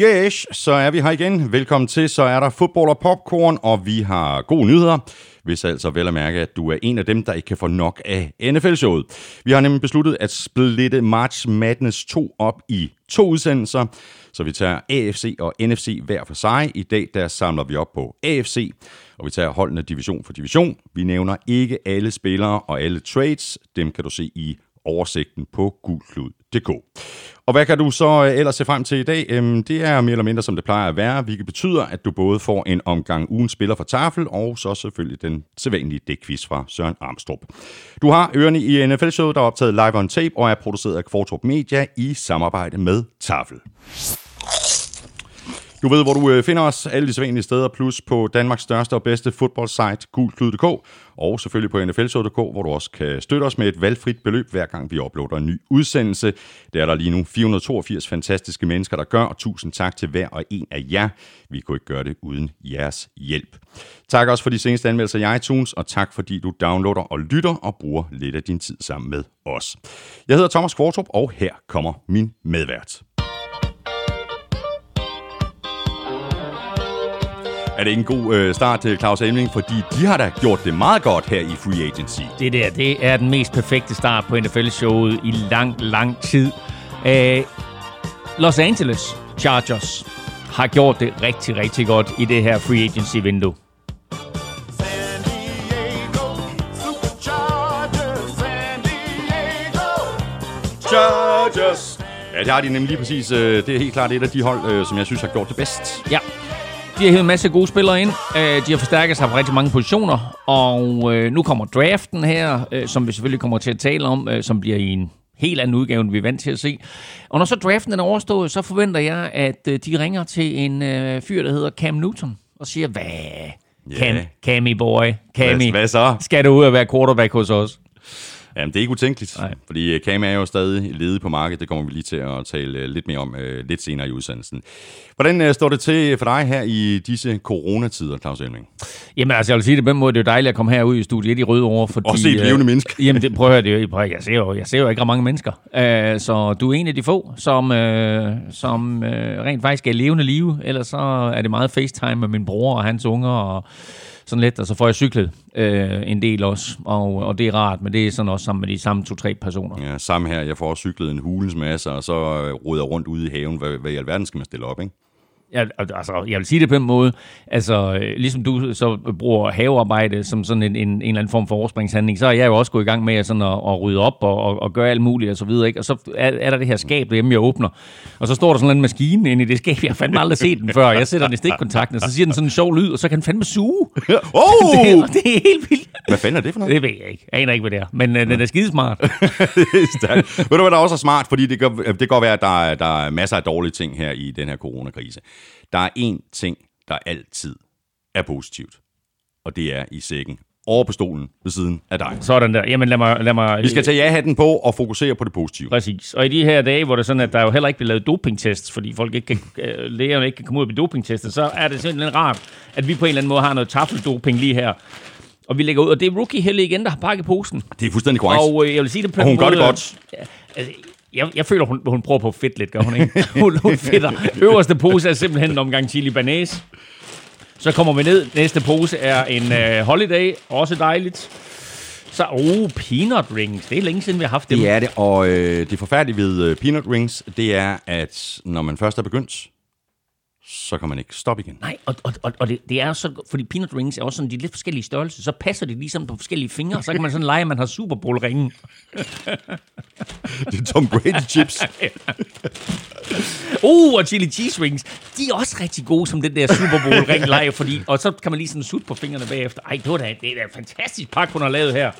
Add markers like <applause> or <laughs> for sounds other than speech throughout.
Yes, så er vi her igen. Velkommen til. Så er der fodbold og popcorn, og vi har gode nyheder. Hvis altså vel at mærke, at du er en af dem, der ikke kan få nok af NFL-showet. Vi har nemlig besluttet at splitte March Madness 2 op i to udsendelser. Så vi tager AFC og NFC hver for sig. I dag der samler vi op på AFC, og vi tager holdene division for division. Vi nævner ikke alle spillere og alle trades. Dem kan du se i oversigten på gulklud.dk. Og hvad kan du så øh, ellers se frem til i dag? Øhm, det er mere eller mindre, som det plejer at være, hvilket betyder, at du både får en omgang ugen spiller fra tafel, og så selvfølgelig den sædvanlige dækquiz fra Søren Armstrong. Du har ørerne i NFL-showet, der er optaget live on tape og er produceret af Kvartrup Media i samarbejde med Tafel. Du ved, hvor du øh, finder os alle de sædvanlige steder, plus på Danmarks største og bedste fodboldsite, gulklud.dk, og selvfølgelig på nflshow.dk, hvor du også kan støtte os med et valgfrit beløb, hver gang vi uploader en ny udsendelse. Det er der lige nu 482 fantastiske mennesker, der gør, og tusind tak til hver og en af jer. Vi kunne ikke gøre det uden jeres hjælp. Tak også for de seneste anmeldelser i iTunes, og tak fordi du downloader og lytter og bruger lidt af din tid sammen med os. Jeg hedder Thomas Kvartrup, og her kommer min medvært. Er det ikke en god øh, start til Claus Elming, fordi de har da gjort det meget godt her i Free Agency. Det der, det er den mest perfekte start på NFL-showet i lang, lang tid. Uh, Los Angeles Chargers har gjort det rigtig, rigtig godt i det her free agency-vindue. Chargers! Ja, det har de nemlig lige præcis. Øh, det er helt klart et af de hold, øh, som jeg synes har gjort det bedst. Ja, de har hævet en masse gode spillere ind. Øh, de har forstærket sig på rigtig mange positioner. Og øh, nu kommer draften her, øh, som vi selvfølgelig kommer til at tale om, som bliver i en helt anden udgave, end vi er vant til at se. Og når så draften er overstået, så forventer jeg, at de ringer til en fyr, der hedder Cam Newton, og siger, hvad? Yeah. Cam, Cammy boy, Cammy, hvad, hvad så? skal du ud og være quarterback hos os? Jamen, det er ikke utænkeligt, Nej. fordi Cam er jo stadig ledig på markedet. Det kommer vi lige til at tale lidt mere om uh, lidt senere i udsendelsen. Hvordan uh, står det til for dig her i disse coronatider, Claus Elming? Jamen, altså, jeg vil sige det på den måde, det er jo dejligt at komme herud i studiet i Røde År, fordi... Også se et levende øh, menneske. <laughs> jamen, det, prøv at høre, det, prøv, jeg, ser jo, jeg ser jo ikke ret mange mennesker. Uh, så du er en af de få, som, uh, som uh, rent faktisk er levende live. Ellers så er det meget FaceTime med min bror og hans unger og sådan lidt, og så får jeg cyklet øh, en del også, og, og det er rart, men det er sådan også sammen med de samme to-tre personer. Ja, samme her. Jeg får også cyklet en hulens masse, og så øh, ruder rundt ude i haven. Hvad, hvad i alverden skal man stille op, ikke? Ja, altså, jeg vil sige det på en måde. Altså, ligesom du så bruger havearbejde som sådan en, en, en eller anden form for overspringshandling, så er jeg jo også gået i gang med sådan at, at rydde op og, og, og gøre alt muligt og så videre. Ikke? Og så er, er der det her skab derhjemme, jeg åbner. Og så står der sådan en maskine inde i det skab. Jeg har fandme aldrig set den før. Jeg sætter den i stikkontakten, og så siger den sådan en sjov lyd, og så kan den fandme suge. <laughs> Oh! <laughs> det, det er helt vildt. Hvad fanden er det for noget? Det ved jeg ikke. Jeg aner ikke, hvad det er. Men uh, den er skidesmart. <laughs> det er Ved du, hvad der også er smart? Fordi det kan, det kan godt være, at der er, der er masser af dårlige ting her i den her coronakrise. Der er én ting, der altid er positivt, og det er i sækken over på stolen ved siden af dig. Sådan der. Jamen lad mig... Lad mig Vi skal tage ja-hatten på og fokusere på det positive. Præcis. Og i de her dage, hvor det er sådan, at der jo heller ikke bliver lavet dopingtests, fordi folk ikke kan, øh, lægerne ikke kan komme ud og dopingtestet, så er det simpelthen rart, at vi på en eller anden måde har noget taffeldoping lige her. Og vi lægger ud, og det er rookie Helle igen, der har pakket posen. Det er fuldstændig korrekt. Og øh, jeg vil sige det på og hun gør det godt. Ja, altså, jeg, jeg føler, hun, hun prøver på at fedt lidt, gør hun ikke? hun, hun fedter. Øverste pose er simpelthen en omgang chili banæs. Så kommer vi ned. Næste pose er en øh, holiday. Også dejligt. Så, oh, peanut rings. Det er længe siden, vi har haft dem. Det er det, og øh, det forfærdelige ved øh, peanut rings, det er, at når man først er begyndt, så kan man ikke stoppe igen. Nej, og, og, og, og det, det er så, fordi peanut rings er også sådan, de er lidt forskellige størrelser, så passer de ligesom på forskellige fingre, så kan man sådan lege, at man har Super Bowl ringen. det er Tom Brady chips. <laughs> uh, og chili cheese rings, de er også rigtig gode som den der Super Bowl ring lege, fordi, og så kan man lige sådan sutte på fingrene bagefter. Ej, det, var da, det er da en fantastisk pakke, hun har lavet her.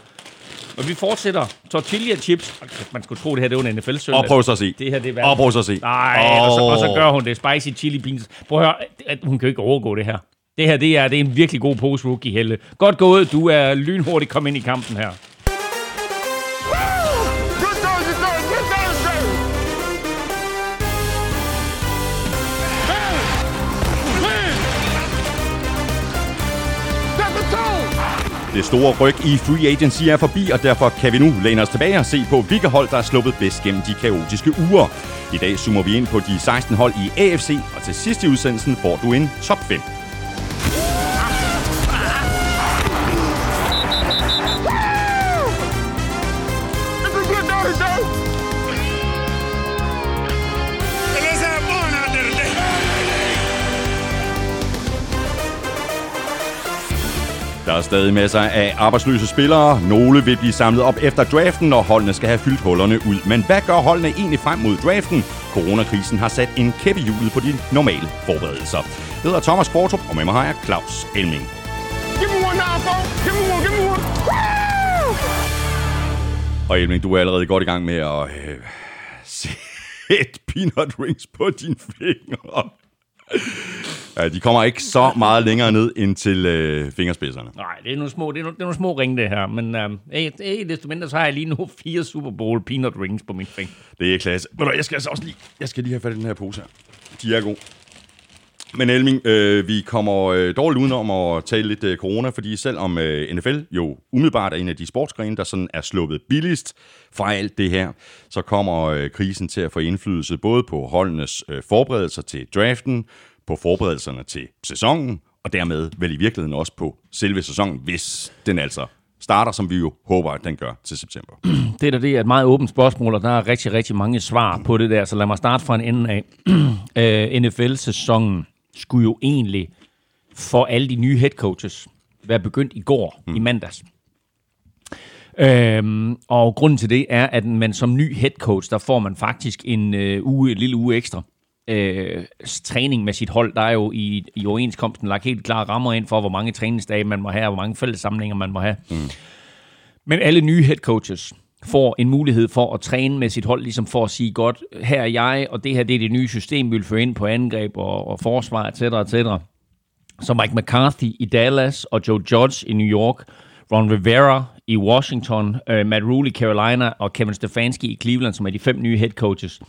Og vi fortsætter. Tortilla chips. Man skulle tro, det her det var en NFL søndag. Og prøv så at se. Det her, det er Og prøv så at se. Nej, oh. og, så, og så gør hun det. Spicy chili beans. Prøv at høre, hun kan jo ikke overgå det her. Det her, det er, det er en virkelig god pose rookie, Helle. Godt gået. Du er lynhurtigt kommet ind i kampen her. Det store ryg i free agency er forbi, og derfor kan vi nu læne os tilbage og se på, hvilke hold, der er sluppet bedst gennem de kaotiske uger. I dag zoomer vi ind på de 16 hold i AFC, og til sidst i udsendelsen får du en top 5. Der er stadig masser af arbejdsløse spillere. Nogle vil blive samlet op efter draften, når holdene skal have fyldt hullerne ud. Men hvad gør holdene egentlig frem mod draften? Coronakrisen har sat en kæppe hjulet på de normale forberedelser. Jeg hedder Thomas Kvartrup, og med mig har jeg Claus Elming. Og Elming, du er allerede godt i gang med at øh, <laughs> sætte peanut rings på dine fingre. Ja, de kommer ikke så meget længere ned end til øh, fingerspidserne. Nej, det er nogle små, det er nogle, det er nogle små ringe, det her. Men øh, ikke desto mindre, så har jeg lige nu <laughs> fire Super Bowl peanut rings på min finger. Det er klasse. Men jeg skal altså også lige, jeg skal lige have fat i den her pose her. De er gode. Men Elming, øh, vi kommer øh, dårligt udenom at tale lidt øh, corona, fordi selvom øh, NFL jo umiddelbart er en af de sportsgrene, der sådan er sluppet billigst fra alt det her, så kommer øh, krisen til at få indflydelse både på holdenes øh, forberedelser til draften, på forberedelserne til sæsonen, og dermed vel i virkeligheden også på selve sæsonen, hvis den altså starter, som vi jo håber, at den gør til september. <clears throat> Det er da det er et meget åbent spørgsmål, og der er rigtig, rigtig mange svar på det der, så lad mig starte fra en ende af. <clears throat> Øh, NFL-sæsonen skulle jo egentlig for alle de nye head coaches være begyndt i går, mm. i mandags. Øhm, og grunden til det er, at man som ny head coach, der får man faktisk en øh, uge, en lille uge ekstra øh, træning med sit hold. Der er jo i, i overenskomsten lagt helt klare rammer ind for, hvor mange træningsdage man må have, og hvor mange fællessamlinger man må have. Mm. Men alle nye head coaches får en mulighed for at træne med sit hold, ligesom for at sige, godt, her er jeg, og det her det er det nye system, vi vil føre ind på angreb og, og forsvar, etc., etc. Så Mike McCarthy i Dallas, og Joe Judge i New York, Ron Rivera i Washington, uh, Matt Rule i Carolina, og Kevin Stefanski i Cleveland, som er de fem nye head coaches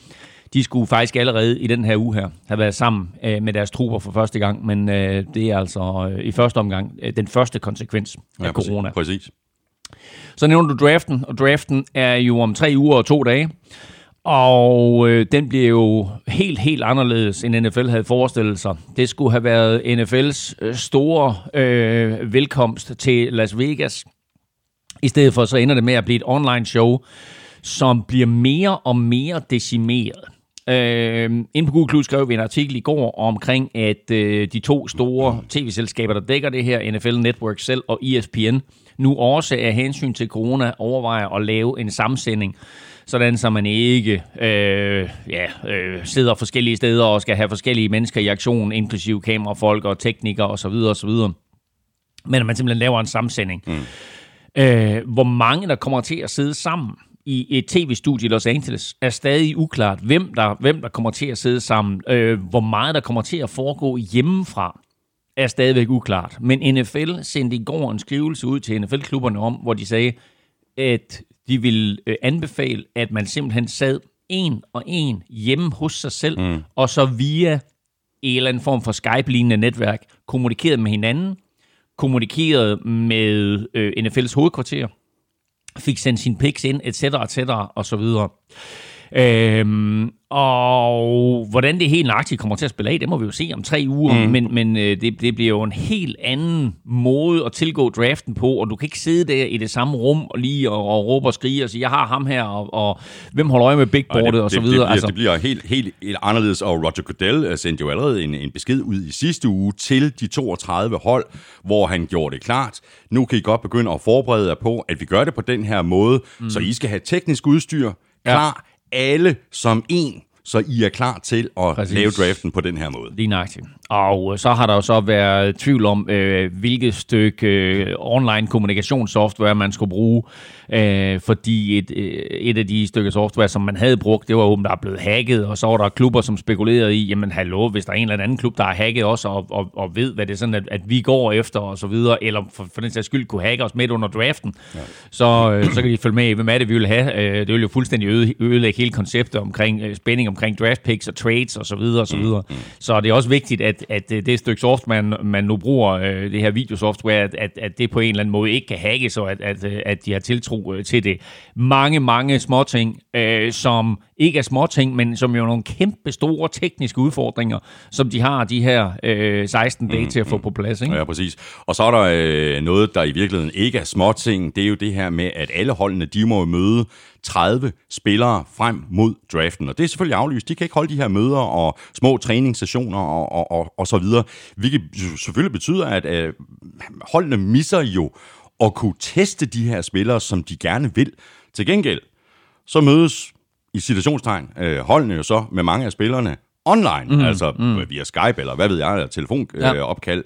de skulle faktisk allerede i den her uge her have været sammen øh, med deres trupper for første gang, men øh, det er altså øh, i første omgang øh, den første konsekvens af ja, corona. Præcis. Så nævner du draften, og draften er jo om tre uger og to dage. Og øh, den bliver jo helt, helt anderledes, end NFL havde forestillet sig. Det skulle have været NFL's øh, store øh, velkomst til Las Vegas. I stedet for så ender det med at blive et online show, som bliver mere og mere decimeret. Øh, inde på Google Plus skrev vi en artikel i går omkring, at øh, de to store tv-selskaber, der dækker det her, NFL Network selv og ESPN, nu også af hensyn til corona overvejer at lave en samsending, sådan så man ikke øh, ja, øh, sidder forskellige steder og skal have forskellige mennesker i aktion, inklusive kamerafolk og teknikere osv. osv. Men at man simpelthen laver en samsending. Mm. Øh, hvor mange der kommer til at sidde sammen i et tv-studie i Los Angeles er stadig uklart, hvem der, hvem der kommer til at sidde sammen. Øh, hvor meget der kommer til at foregå hjemmefra, er stadigvæk uklart. Men NFL sendte i går en skrivelse ud til NFL-klubberne om, hvor de sagde, at de vil øh, anbefale, at man simpelthen sad en og en hjemme hos sig selv, mm. og så via en eller anden form for Skype-lignende netværk kommunikerede med hinanden, kommunikerede med øh, NFL's hovedkvarter, fik sendt sin picks ind, et cetera, et cetera, og så videre. Øhm, og hvordan det helt nøjagtigt kommer til at spille af, det må vi jo se om tre uger, mm. men, men øh, det, det bliver jo en helt anden måde at tilgå draften på, og du kan ikke sidde der i det samme rum og lige og, og råbe og skrige og sige, jeg har ham her, og, og hvem holder øje med big boardet og, det, og så videre. Det bliver, altså. det bliver helt, helt, helt anderledes, og Roger Goodell øh, sendte jo allerede en, en besked ud i sidste uge til de 32 hold, hvor han gjorde det klart, nu kan I godt begynde at forberede jer på, at vi gør det på den her måde, mm. så I skal have teknisk udstyr klar, ja alle som en, så I er klar til at Præcis. lave draften på den her måde. Lige nøjagtigt. Og så har der jo så været tvivl om, øh, hvilket stykke øh, online kommunikationssoftware man skulle bruge, øh, fordi et, øh, et af de stykker software, som man havde brugt, det var åbenbart blevet hacket, og så var der klubber, som spekulerede i, jamen hallo, hvis der er en eller anden klub, der er hacket også, og, og, og ved, hvad det er sådan, at, at vi går efter, og så videre, eller for, for den sags skyld kunne hacke os midt under draften, ja. så, øh, så kan de følge med i, hvem er det, vi vil have. Øh, det vil jo fuldstændig øde, ødelægge hele konceptet omkring øh, spænding omkring draft picks og trades, og så videre, og så videre. Mm. mm. Så det er også vigtigt, at at, at det stykke software, man, man nu bruger, øh, det her videosoftware, at, at, at det på en eller anden måde ikke kan hackes, og at, at, at de har tiltro øh, til det. Mange, mange småting, øh, som ikke er småting, men som jo er nogle kæmpe store tekniske udfordringer, som de har de her øh, 16 dage mm, til at få mm. på plads. Ikke? Ja, præcis. Og så er der øh, noget, der i virkeligheden ikke er småting. Det er jo det her med, at alle holdene, de må møde 30 spillere frem mod draften. Og det er selvfølgelig aflyst. De kan ikke holde de her møder og små træningssessioner og, og, og, og så videre. Hvilket selvfølgelig betyder, at øh, holdene misser jo at kunne teste de her spillere, som de gerne vil. Til gengæld, så mødes i situationstegn øh, holdene jo så med mange af spillerne online, mm, altså mm. via Skype eller hvad ved jeg, eller telefonopkald. Ja. Øh,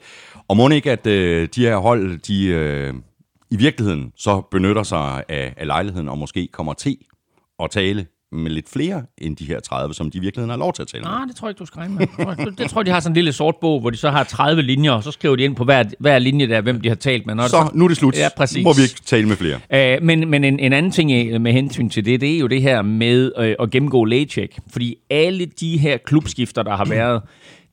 og må ikke, at øh, de her hold, de øh, i virkeligheden så benytter sig af, af lejligheden og måske kommer til at tale med lidt flere end de her 30, som de i virkeligheden har lov til at tale med. Nej, det tror jeg ikke, du skal regne med. Det tror jeg, de har sådan en lille sort bog, hvor de så har 30 linjer, og så skriver de ind på hver, hver linje der, hvem de har talt med. Når så, så, nu er det slut. Ja, præcis. Må vi ikke tale med flere. Æh, men men en, en anden ting med hensyn til det, det er jo det her med øh, at gennemgå lægecheck. Fordi alle de her klubskifter, der har været,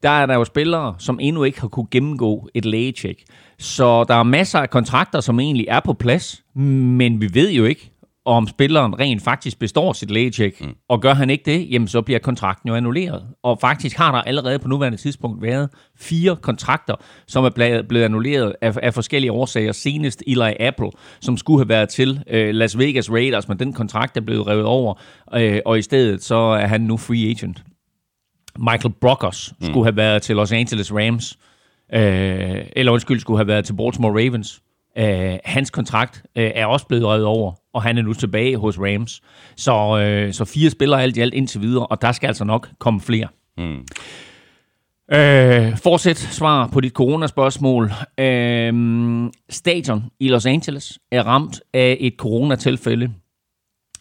der er der jo spillere, som endnu ikke har kunne gennemgå et lægecheck. Så der er masser af kontrakter, som egentlig er på plads, men vi ved jo ikke, om spilleren rent faktisk består sit lægecheck, mm. og gør han ikke det, jamen så bliver kontrakten jo annulleret. Og faktisk har der allerede på nuværende tidspunkt været fire kontrakter, som er blevet annulleret af, af forskellige årsager. Senest Eli Apple, som skulle have været til øh, Las Vegas Raiders, men den kontrakt er blevet revet over, øh, og i stedet så er han nu free agent. Michael Brockers mm. skulle have været til Los Angeles Rams, øh, eller undskyld, skulle have været til Baltimore Ravens. Øh, hans kontrakt øh, er også blevet reddet over, og han er nu tilbage hos Rams. Så, øh, så fire spillere alt i alt indtil videre, og der skal altså nok komme flere. Mm. Øh, fortsæt svar på dit coronaspørgsmål. Øh, stadion i Los Angeles er ramt af et coronatilfælde.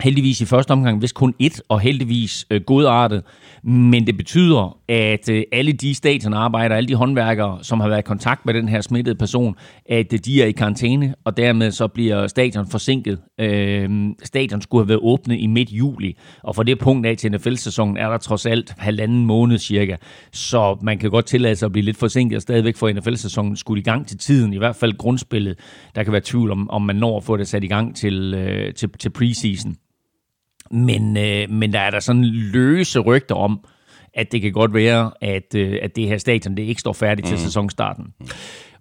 Heldigvis i første omgang, hvis kun et, og heldigvis øh, godartet. Men det betyder, at øh, alle de stadionarbejdere, alle de håndværkere, som har været i kontakt med den her smittede person, at øh, de er i karantæne, og dermed så bliver stadion forsinket. Øh, stadion skulle have været åbnet i midt juli, og fra det punkt af til NFL-sæsonen er der trods alt halvanden måned cirka. Så man kan godt tillade sig at blive lidt forsinket, og stadigvæk for NFL-sæsonen skulle i gang til tiden, i hvert fald grundspillet. Der kan være tvivl om, om man når at få det sat i gang til, øh, til, til preseason. Men, øh, men der er der sådan løse rygter om, at det kan godt være, at, øh, at det her stadion det ikke står færdigt til mm. sæsonstarten.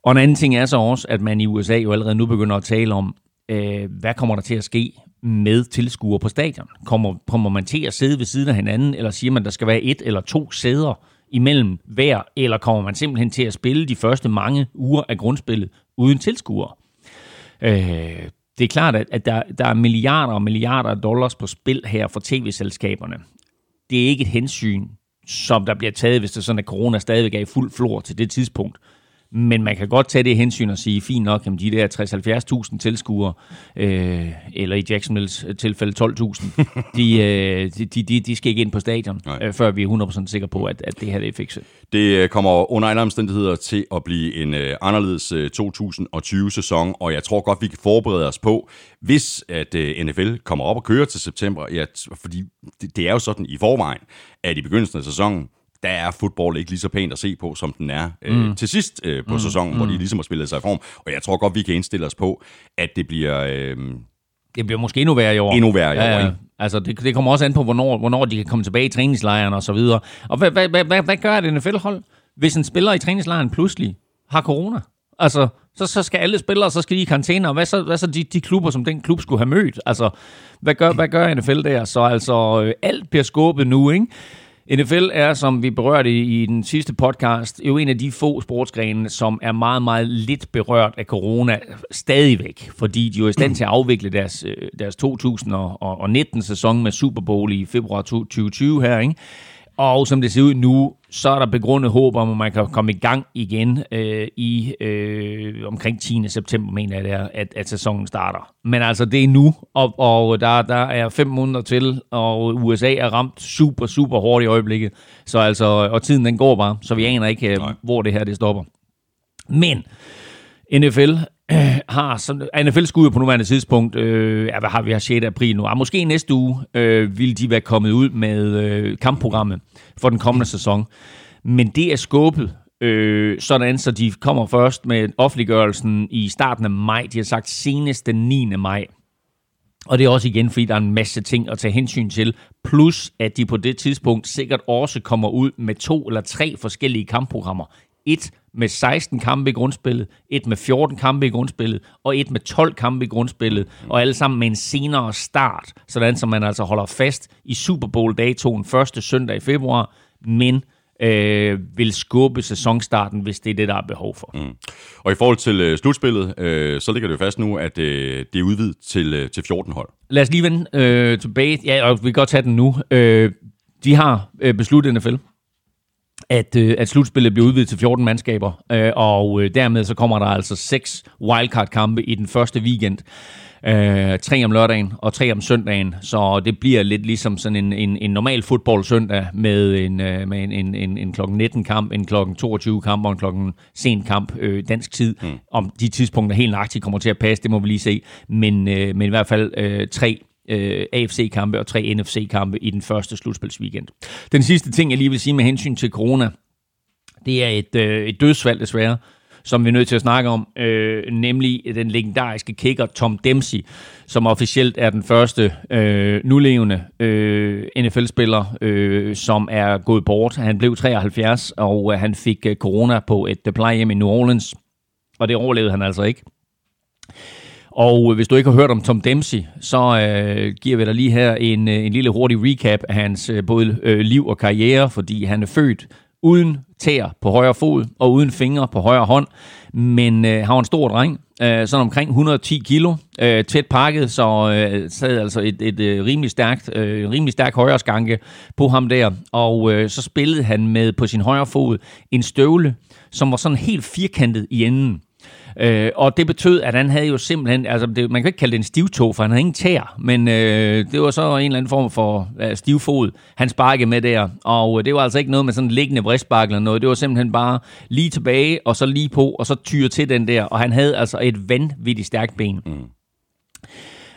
Og en anden ting er så også, at man i USA jo allerede nu begynder at tale om, øh, hvad kommer der til at ske med tilskuere på stadion? Kommer, kommer man til at sidde ved siden af hinanden, eller siger man, der skal være et eller to sæder imellem hver, eller kommer man simpelthen til at spille de første mange uger af grundspillet uden tilskuere? Øh, det er klart, at der, der er milliarder og milliarder af dollars på spil her for tv-selskaberne. Det er ikke et hensyn, som der bliver taget, hvis det er sådan, at corona stadigvæk er i fuld flor til det tidspunkt. Men man kan godt tage det hensyn og sige, fint nok, at de der 60-70.000 tilskuere, øh, eller i Jacksonville's tilfælde 12.000, <laughs> de, øh, de, de, de skal ikke ind på stadion, øh, før vi er 100% sikre på, at, at det her det er fikset. Det øh, kommer under alle omstændigheder til at blive en øh, anderledes øh, 2020-sæson, og jeg tror godt, vi kan forberede os på, hvis at øh, NFL kommer op og kører til september, ja, fordi det, det er jo sådan i forvejen, at i begyndelsen af sæsonen, der er fodbold ikke lige så pænt at se på, som den er øh, mm. til sidst øh, på mm. sæsonen, mm. hvor de ligesom har spillet sig i form. Og jeg tror godt, vi kan indstille os på, at det bliver... Øh, det bliver måske endnu værre i år. Endnu værre i år, ja, Altså, det, det kommer også an på, hvornår, hvornår de kan komme tilbage i træningslejren og så videre. Og hvad, hvad, hvad, hvad, hvad gør et NFL-hold, hvis en spiller i træningslejren pludselig har corona? Altså, så, så skal alle spillere, så skal de i karantæne, og hvad så, hvad så de, de klubber, som den klub skulle have mødt? Altså, hvad gør, hvad gør NFL der? Så altså, øh, alt bliver skubbet nu, ikke? NFL er, som vi berørte i den sidste podcast, jo en af de få sportsgrene, som er meget, meget lidt berørt af corona stadigvæk, fordi de er i stand til at afvikle deres, øh, deres 2019-sæson med Super Bowl i februar 2020 her, ikke? Og som det ser ud nu, så er der begrundet håb om, at man kan komme i gang igen øh, i øh, omkring 10. september, mener jeg, der, at, at sæsonen starter. Men altså, det er nu, og, og der, der er fem måneder til, og USA er ramt super, super hårdt i øjeblikket. Så altså, og tiden den går bare, så vi aner ikke, øh, hvor det her det stopper. Men NFL øh, <clears throat> har, som, NFL skulle ud på nuværende tidspunkt, øh, ja, hvad har vi her 6. april nu, ah, måske næste uge øh, vil de være kommet ud med øh, kampprogrammet for den kommende sæson. Men det er skubbet øh, sådan så de kommer først med offentliggørelsen i starten af maj. De har sagt senest den 9. maj. Og det er også igen, fordi der er en masse ting at tage hensyn til. Plus, at de på det tidspunkt sikkert også kommer ud med to eller tre forskellige kampprogrammer. Et med 16 kampe i grundspillet, et med 14 kampe i grundspillet, og et med 12 kampe i grundspillet, og alle sammen med en senere start, sådan som man altså holder fast i Super Bowl-datoen første søndag i februar, men øh, vil skubbe sæsonstarten, hvis det er det, der er behov for. Mm. Og i forhold til øh, slutspillet, øh, så ligger det jo fast nu, at øh, det er udvidet til, øh, til 14 hold. Lad os lige vende øh, tilbage, ja, og vi kan godt tage den nu. Øh, de har øh, besluttet NFL, at, øh, at slutspillet bliver udvidet til 14 mandskaber, øh, og øh, dermed så kommer der altså seks wildcard-kampe i den første weekend. Øh, tre om lørdagen og tre om søndagen, så det bliver lidt ligesom sådan en, en, en normal fodbold-søndag med en, øh, med en, en, en, en klokken 19 kamp, en klokken 22 kamp og en klokken sen kamp øh, dansk tid. Mm. Om de tidspunkter helt nøjagtigt kommer til at passe, det må vi lige se. Men, øh, men i hvert fald øh, tre øh, AFC-kampe og tre NFC-kampe i den første slutspilsweekend. Den sidste ting, jeg lige vil sige med hensyn til corona, det er et, øh, et dødsfald desværre, som vi er nødt til at snakke om, øh, nemlig den legendariske kicker Tom Dempsey, som officielt er den første øh, nulevende øh, NFL-spiller, øh, som er gået bort. Han blev 73, og øh, han fik øh, corona på et øh, plejehjem i New Orleans, og det overlevede han altså ikke. Og øh, hvis du ikke har hørt om Tom Dempsey, så øh, giver vi dig lige her en, øh, en lille hurtig recap af hans øh, både øh, liv og karriere, fordi han er født uden tær på højre fod og uden fingre på højre hånd, men øh, har en stor dreng, øh, sådan omkring 110 kilo, øh, tæt pakket, så øh, sad altså et, et, et øh, rimelig stærkt, øh, rimelig stærk højre skanke på ham der, og øh, så spillede han med på sin højre fod en støvle, som var sådan helt firkantet i enden. Øh, og det betød, at han havde jo simpelthen, altså det, man kan ikke kalde det en stivtog, for han havde ingen tær, men øh, det var så en eller anden form for øh, stivfod, han sparkede med der. Og øh, det var altså ikke noget med sådan liggende bristspark eller noget, det var simpelthen bare lige tilbage, og så lige på, og så tyre til den der. Og han havde altså et vanvittigt stærkt ben. Mm.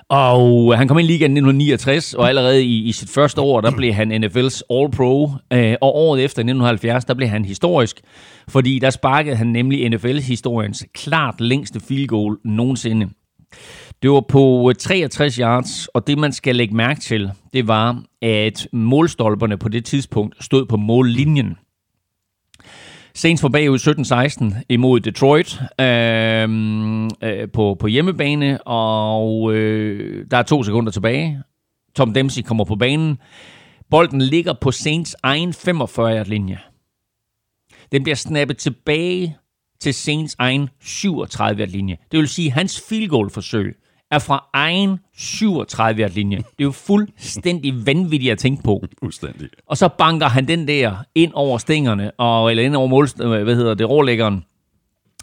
Og han kom ind i ligaen i 1969, og allerede i, i sit første år, der blev han NFL's All-Pro. Øh, og året efter, i 1970, der blev han historisk, fordi der sparkede han nemlig NFL-historiens klart længste field goal nogensinde. Det var på øh, 63 yards, og det man skal lægge mærke til, det var, at målstolperne på det tidspunkt stod på mållinjen. Saints var bagud 17-16 imod Detroit øh, øh, på, på hjemmebane, og øh, der er to sekunder tilbage. Tom Dempsey kommer på banen. Bolden ligger på Saints egen 45-linje. Den bliver snappet tilbage til Saints egen 37-linje. Det vil sige, at hans field goal forsøg er fra egen 37 linje. Det er jo fuldstændig vanvittigt at tænke på. Fuldstændig. Og så banker han den der ind over stængerne, og, eller ind over mål, hvad hedder det, rålæggeren.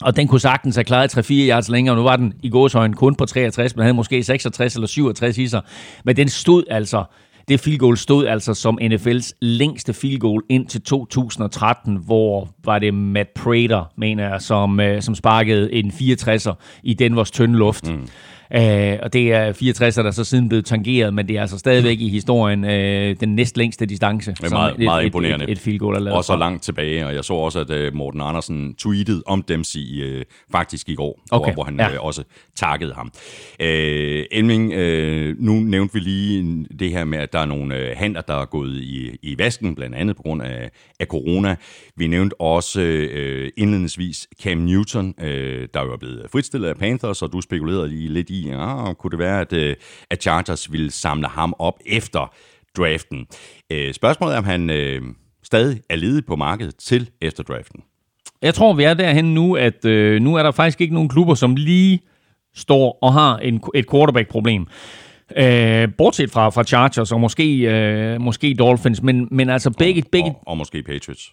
Og den kunne sagtens have klaret 3-4 yards længere. Nu var den i gåshøjen kun på 63, men havde måske 66 eller 67 i sig. Men den stod altså, det field goal stod altså som NFL's længste field goal ind til 2013, hvor var det Matt Prater, mener jeg, som, øh, som sparkede en 64'er i Denvers tynde luft. Mm. Øh, og det er 64, der så siden blevet tangeret, men det er altså stadigvæk i historien øh, den næstlængste distance. Det er meget, et, meget imponerende. Et, et, et field goal, Og så langt tilbage, og jeg så også, at øh, Morten Andersen tweetede om Dempsey øh, faktisk i går, okay. hvor, hvor han ja. øh, også takkede ham. Øh, Elming, øh, nu nævnte vi lige det her med, at der er nogle øh, handler, der er gået i, i vasken, blandt andet på grund af, af corona. Vi nævnte også øh, indledningsvis Cam Newton, øh, der jo er blevet fritstillet af Panthers, og du spekulerede lige lidt i, ja, kunne det være, at, øh, at Chargers ville samle ham op efter draften. Øh, spørgsmålet er, om han øh, stadig er ledig på markedet til efter draften. Jeg tror, vi er derhen nu, at øh, nu er der faktisk ikke nogen klubber, som lige står og har en, et quarterback-problem. Øh, bortset fra, fra Chargers og måske, øh, måske Dolphins, men, men altså begge... Og, begge og, og måske Patriots.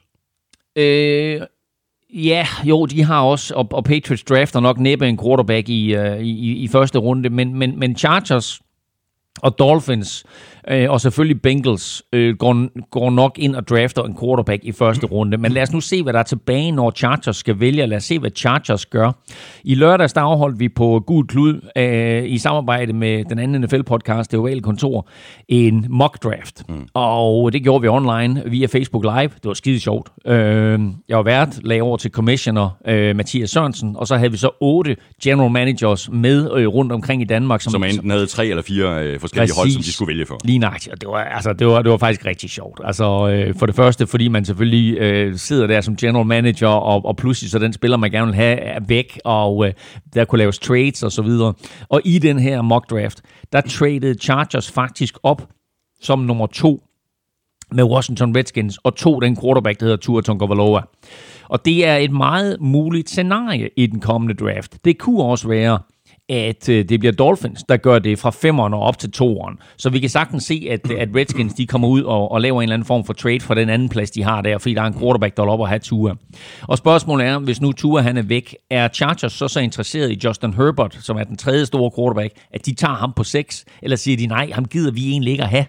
Øh, Ja, jo, de har også, og, og Patriots drafter nok næppe en quarterback i, uh, i, i første runde, men, men, men Chargers og Dolphins øh, og selvfølgelig Bengals øh, går, går nok ind og drafter en quarterback i første runde. Men lad os nu se, hvad der er tilbage, når Chargers skal vælge. Lad os se, hvad Chargers gør. I lørdags der afholdt vi på Gud Klud øh, i samarbejde med den anden NFL-podcast, det ovale kontor, en mock draft. Mm. Og det gjorde vi online via Facebook Live. Det var skide sjovt. Øh, jeg var vært, lagde over til commissioner øh, Mathias Sørensen, og så havde vi så otte general managers med øh, rundt omkring i Danmark. Som, som enten havde tre eller fire øh, forskellige Præcis. hold, som de skulle vælge for. Lige nøjagtigt, og det var, altså, det, var, det var faktisk rigtig sjovt. Altså, øh, for det første, fordi man selvfølgelig øh, sidder der som general manager, og, og pludselig så den spiller, man gerne vil have, er væk, og øh, der kunne laves trades og så videre. Og i den her mock draft, der traded Chargers faktisk op som nummer to med Washington Redskins, og to den quarterback, der hedder Tua Tagovailoa. Og det er et meget muligt scenarie i den kommende draft. Det kunne også være, at øh, det bliver Dolphins, der gør det fra femeren og op til toeren. Så vi kan sagtens se, at, <clears throat> at Redskins de kommer ud og, og laver en eller anden form for trade fra den anden plads, de har der, fordi der er en quarterback, der er op og have Tua. Og spørgsmålet er, hvis nu Tua han er væk, er Chargers så så interesseret i Justin Herbert, som er den tredje store quarterback, at de tager ham på seks, eller siger de, nej, ham gider vi egentlig ikke at have.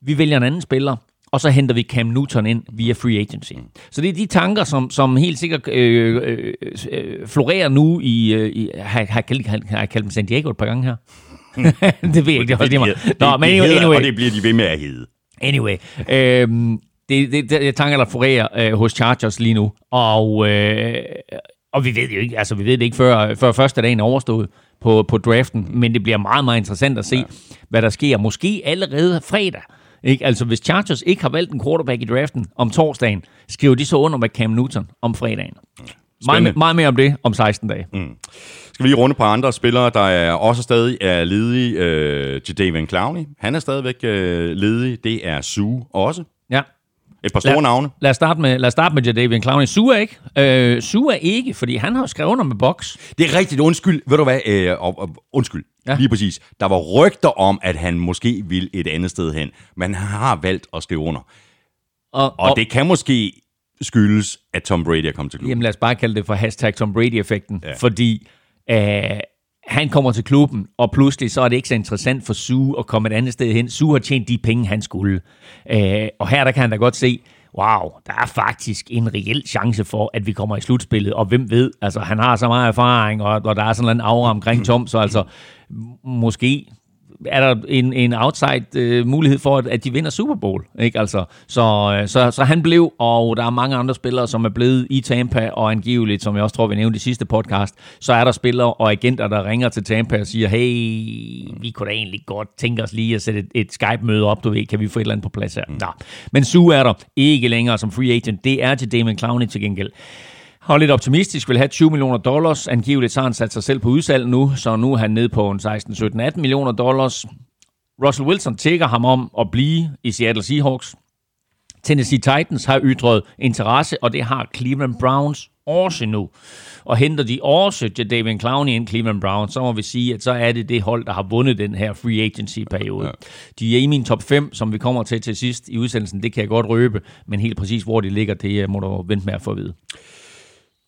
Vi vælger en anden spiller, og så henter vi Cam Newton ind via free agency. Så det er de tanker, som, som helt sikkert øh, øh, øh, florerer nu i... Øh, i har, har, har, jeg kaldt dem San Diego et par gange her? <laughs> det ved jeg ikke, det holder mig. Nå, men anyway, anyway. Og det bliver de ved med at hedde. Anyway, øh, det, det, det er tanker, der florerer øh, hos Chargers lige nu. Og, øh, og vi ved jo ikke, altså vi ved det ikke før, før første dagen er overstået på, på draften, men det bliver meget, meget interessant at se, ja. hvad der sker. Måske allerede fredag ikke? Altså, hvis Chargers ikke har valgt en quarterback i draften om torsdagen, skriver de så under med Cam Newton om fredagen. Meget, meget mere om det om 16 dage. Mm. Skal vi lige runde på andre spillere, der er også stadig er ledige. Øh, Jadavian Clowney, han er stadigvæk øh, ledig. Det er Sue også. Ja. Et par store lad, navne. Lad os starte med, lad os starte med Jadavian Clowney. Er ikke. Øh, er ikke, fordi han har skrevet under med boks. Det er rigtigt. Undskyld. Ved du hvad? Øh, undskyld. Ja. Lige præcis. Der var rygter om, at han måske vil et andet sted hen, men han har valgt at skrive under. Og, og, og det kan måske skyldes, at Tom Brady er kommet til klubben. Jamen lad os bare kalde det for hashtag Tom Brady-effekten, ja. fordi øh, han kommer til klubben, og pludselig så er det ikke så interessant for Sue at komme et andet sted hen. Sue har tjent de penge, han skulle. Øh, og her der kan han da godt se, wow, der er faktisk en reel chance for, at vi kommer i slutspillet, og hvem ved, altså han har så meget erfaring, og, og der er sådan en aura omkring Tom, så altså måske er der en, en outside øh, mulighed for, at, at de vinder Super Bowl. Ikke? Altså, så, øh, så, så han blev, og der er mange andre spillere, som er blevet i Tampa, og angiveligt, som jeg også tror, vi nævnte i sidste podcast, så er der spillere og agenter, der ringer til Tampa og siger, hey, vi kunne da egentlig godt tænke os lige at sætte et, et Skype-møde op, du ved, kan vi få et eller andet på plads her? Mm. Nå. Men Sue er der ikke længere som free agent. Det er til Damon Clowney til gengæld. Og lidt optimistisk vil have 20 millioner dollars. Angiveligt har han sat sig selv på udsalg nu, så nu er han nede på en 16, 17, 18 millioner dollars. Russell Wilson tækker ham om at blive i Seattle Seahawks. Tennessee Titans har ytret interesse, og det har Cleveland Browns også nu. Og henter de også David Clowney ind Cleveland Browns, så må vi sige, at så er det det hold, der har vundet den her free agency-periode. Ja. De er i min top 5, som vi kommer til til sidst i udsendelsen. Det kan jeg godt røbe, men helt præcis, hvor de ligger, det må du vente med at få at vide.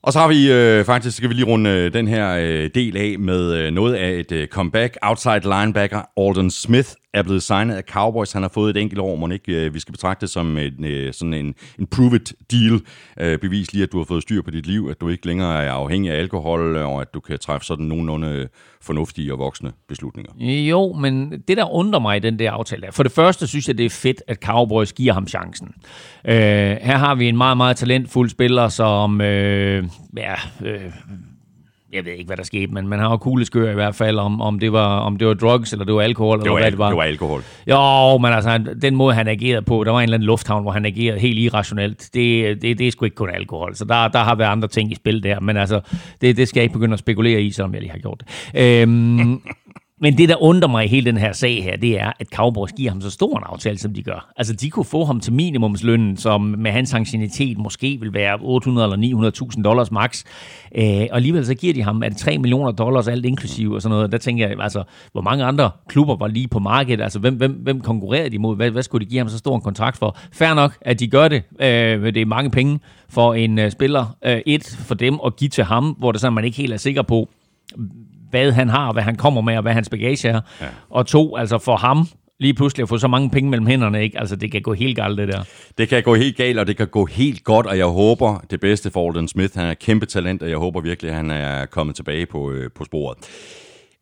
Og så har vi øh, faktisk, skal vi lige runde øh, den her øh, del af med øh, noget af et øh, comeback. Outside linebacker Alden Smith er blevet signet af Cowboys. Han har fået et enkelt år, må ikke øh, vi skal betragte det som en, øh, sådan en, en prove-it deal. Øh, bevis lige, at du har fået styr på dit liv, at du ikke længere er afhængig af alkohol, og at du kan træffe sådan nogenlunde fornuftige og voksne beslutninger. Jo, men det der undrer mig i den der aftale, for det første synes jeg, det er fedt, at Cowboys giver ham chancen. Øh, her har vi en meget, meget talentfuld spiller, som øh, ja, øh, jeg ved ikke, hvad der skete, men man har jo kugleskør i hvert fald, om, om, det var, om det var drugs, eller det var alkohol, det var, eller hvad det var. Det var alkohol. Jo, men altså, den måde, han agerede på, der var en eller anden lufthavn, hvor han agerede helt irrationelt. Det, det, det er sgu ikke kun alkohol, så der, der har været andre ting i spil der, men altså, det, det skal jeg ikke begynde at spekulere i, selvom jeg lige har gjort det. Øhm, <laughs> Men det, der undrer mig i hele den her sag her, det er, at Cowboys giver ham så stor en aftale, som de gør. Altså, de kunne få ham til minimumslønnen, som med hans ancienitet måske vil være 800 eller 900.000 dollars max. Øh, og alligevel så giver de ham, at 3 millioner dollars alt inklusiv og sådan noget. Der tænker jeg, altså, hvor mange andre klubber var lige på markedet? Altså, hvem, hvem, hvem konkurrerede de mod? Hvad, hvad skulle de give ham så stor en kontrakt for? Fair nok, at de gør det. Øh, det er mange penge for en øh, spiller. Øh, et, for dem at give til ham, hvor det så man ikke helt er sikker på, hvad han har, hvad han kommer med, og hvad hans bagage er. Ja. Og to, altså for ham, lige pludselig at få så mange penge mellem hænderne, ikke? Altså, det kan gå helt galt, det der. Det kan gå helt galt, og det kan gå helt godt, og jeg håber det bedste for Alden Smith. Han er kæmpe talent, og jeg håber virkelig, at han er kommet tilbage på, øh, på sporet.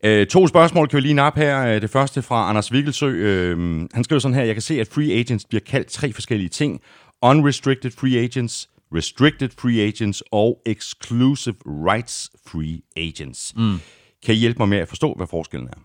Øh, to spørgsmål kan vi lige nappe her. Øh, det første fra Anders Vikkelsø. Øh, han skriver sådan her, jeg kan se, at free agents bliver kaldt tre forskellige ting. Unrestricted free agents, restricted free agents og exclusive rights free agents. Mm. Kan I hjælpe mig med at forstå, hvad forskellen er?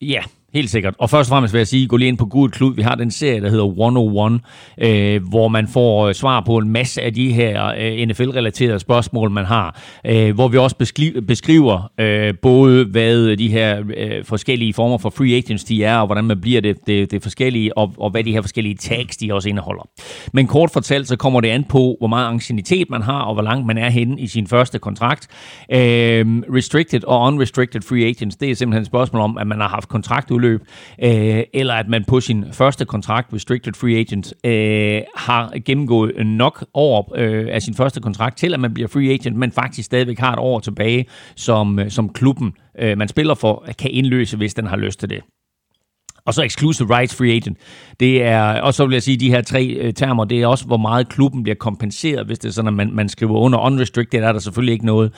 Ja, Helt sikkert. Og først og fremmest vil jeg sige, gå lige ind på Gud Klud. Vi har den serie, der hedder 101, øh, hvor man får øh, svar på en masse af de her øh, NFL-relaterede spørgsmål, man har. Øh, hvor vi også beskriver, beskriver øh, både, hvad de her øh, forskellige former for free agents de er, og hvordan man bliver det, det, det forskellige, og, og hvad de her forskellige tags de også indeholder. Men kort fortalt, så kommer det an på, hvor meget ancienitet man har, og hvor langt man er henne i sin første kontrakt. Øh, restricted og unrestricted free agents, det er simpelthen et spørgsmål om, at man har haft kontrakt udløb, øh, eller at man på sin første kontrakt, restricted free agent, øh, har gennemgået nok år øh, af sin første kontrakt til, at man bliver free agent, men faktisk stadigvæk har et år tilbage, som, øh, som klubben, øh, man spiller for, kan indløse, hvis den har lyst til det. Og så exclusive rights free agent. Det er, og så vil jeg sige, de her tre øh, termer, det er også, hvor meget klubben bliver kompenseret, hvis det er sådan, at man, man skriver under unrestricted, er der selvfølgelig ikke noget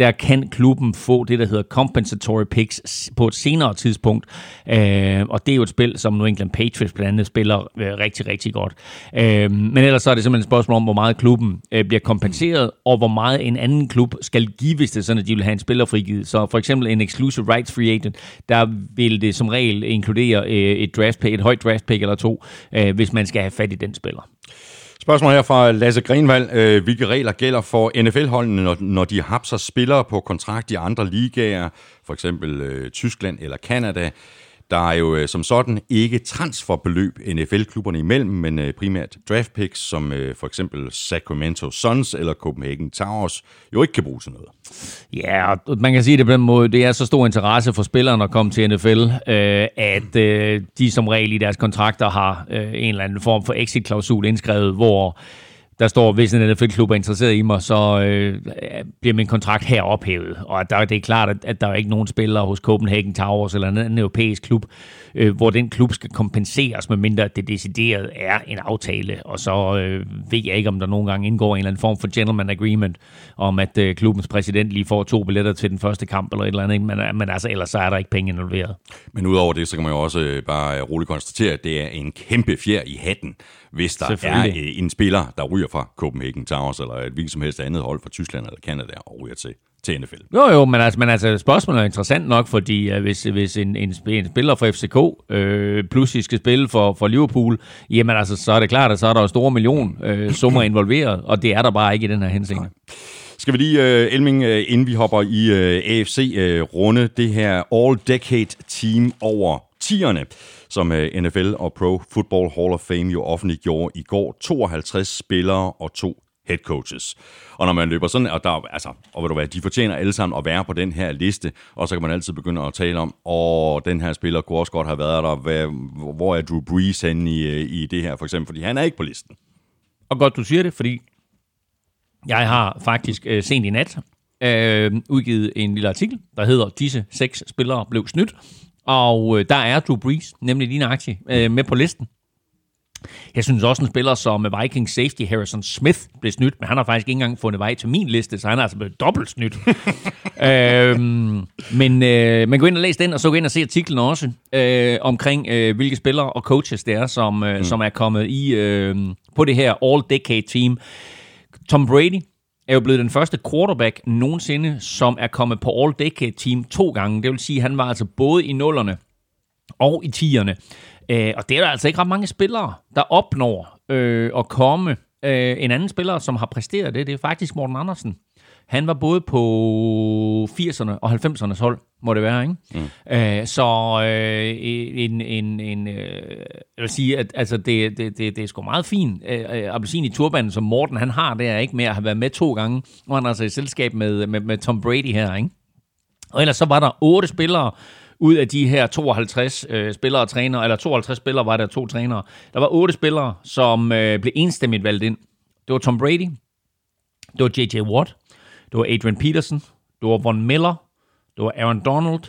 der kan klubben få det, der hedder compensatory picks på et senere tidspunkt. Øh, og det er jo et spil, som New England Patriots blandt andet spiller øh, rigtig, rigtig godt. Øh, men ellers så er det simpelthen et spørgsmål om, hvor meget klubben øh, bliver kompenseret, og hvor meget en anden klub skal give, hvis det er sådan, at de vil have en spiller frigivet. Så for eksempel en exclusive rights free agent, der vil det som regel inkludere øh, et draft pick, et højt draft pick eller to, øh, hvis man skal have fat i den spiller. Spørgsmål her fra Lasse Grenvald. Øh, hvilke regler gælder for NFL-holdene, når, når de hapser spillere på kontrakt i andre ligaer, for eksempel øh, Tyskland eller Kanada? Der er jo øh, som sådan ikke transferbeløb NFL-klubberne imellem, men øh, primært draft picks, som øh, for eksempel Sacramento Suns eller Copenhagen Towers jo ikke kan bruge til noget. Ja, man kan sige det på den måde. Det er så stor interesse for spillerne at komme til NFL, øh, at øh, de som regel i deres kontrakter har øh, en eller anden form for exit-klausul indskrevet, hvor der står, hvis en NFL-klub er interesseret i mig, så øh, bliver min kontrakt her ophævet. Og der, det er klart, at, at der er ikke nogen spillere hos Copenhagen Towers eller en anden europæisk klub, øh, hvor den klub skal kompenseres, medmindre det decideret er en aftale. Og så øh, ved jeg ikke, om der nogle gange indgår en eller anden form for gentleman agreement, om at øh, klubbens præsident lige får to billetter til den første kamp eller et eller andet. Men, men altså, ellers så er der ikke penge involveret. Men udover det, så kan man jo også øh, bare roligt konstatere, at det er en kæmpe fjer i hatten, hvis der er øh, en spiller, der ryger fra Copenhagen Towers, eller et hvilket som helst andet hold fra Tyskland eller Canada, og ryger til til NFL. Jo, jo, men altså, men altså spørgsmålet er interessant nok, fordi uh, hvis, hvis en, en, en spiller fra FCK øh, pludselig skal spille for, for Liverpool, jamen altså, så er det klart, at så er der jo store million øh, summer involveret, og det er der bare ikke i den her hensigt. Skal vi lige, uh, Elming, uh, inden vi hopper i uh, AFC, uh, runde det her All-Decade-team over tierne, som øh, NFL og Pro Football Hall of Fame jo offentliggjorde i går. 52 spillere og to head coaches. Og når man løber sådan, og, der, altså, og ved du hvad, de fortjener alle sammen at være på den her liste, og så kan man altid begynde at tale om, og den her spiller kunne også godt have været der, hvad, hvor er Drew Brees henne i, øh, i det her, for eksempel, fordi han er ikke på listen. Og godt, du siger det, fordi jeg har faktisk øh, sent i nat øh, udgivet en lille artikel, der hedder, disse seks spillere blev snydt, og øh, der er Drew Brees, nemlig din aktie, øh, med på listen. Jeg synes også, en spiller som Vikings safety Harrison Smith blev snydt, men han har faktisk ikke engang fundet vej til min liste, så han er altså blevet dobbelt snydt. <laughs> øhm, men, øh, men gå ind og læs den, og så gå ind og se artiklen også, øh, omkring øh, hvilke spillere og coaches det er, som, øh, mm. som er kommet i øh, på det her All-Decade Team. Tom Brady er jo blevet den første quarterback nogensinde, som er kommet på All-Decade Team to gange. Det vil sige, at han var altså både i nullerne og i tierne. Øh, og det er der altså ikke ret mange spillere, der opnår øh, at komme. Øh, en anden spiller, som har præsteret det, det er faktisk Morten Andersen. Han var både på 80'erne og 90'ernes hold, må det være, ikke? Mm. Øh, så øh, en, en, en øh, jeg vil sige, at altså, det, det, det, det er sgu meget fint. Øh, øh, appelsin i turbanen, som Morten han har, det er ikke med at have været med to gange, og han er altså i selskab med, med, med Tom Brady her, ikke? Og ellers så var der otte spillere, ud af de her 52 øh, spillere og trænere, eller 52 spillere var der to trænere, der var otte spillere, som øh, blev enstemmigt valgt ind. Det var Tom Brady, det var J.J. Watt, det var Adrian Peterson, det var Von Miller, det var Aaron Donald,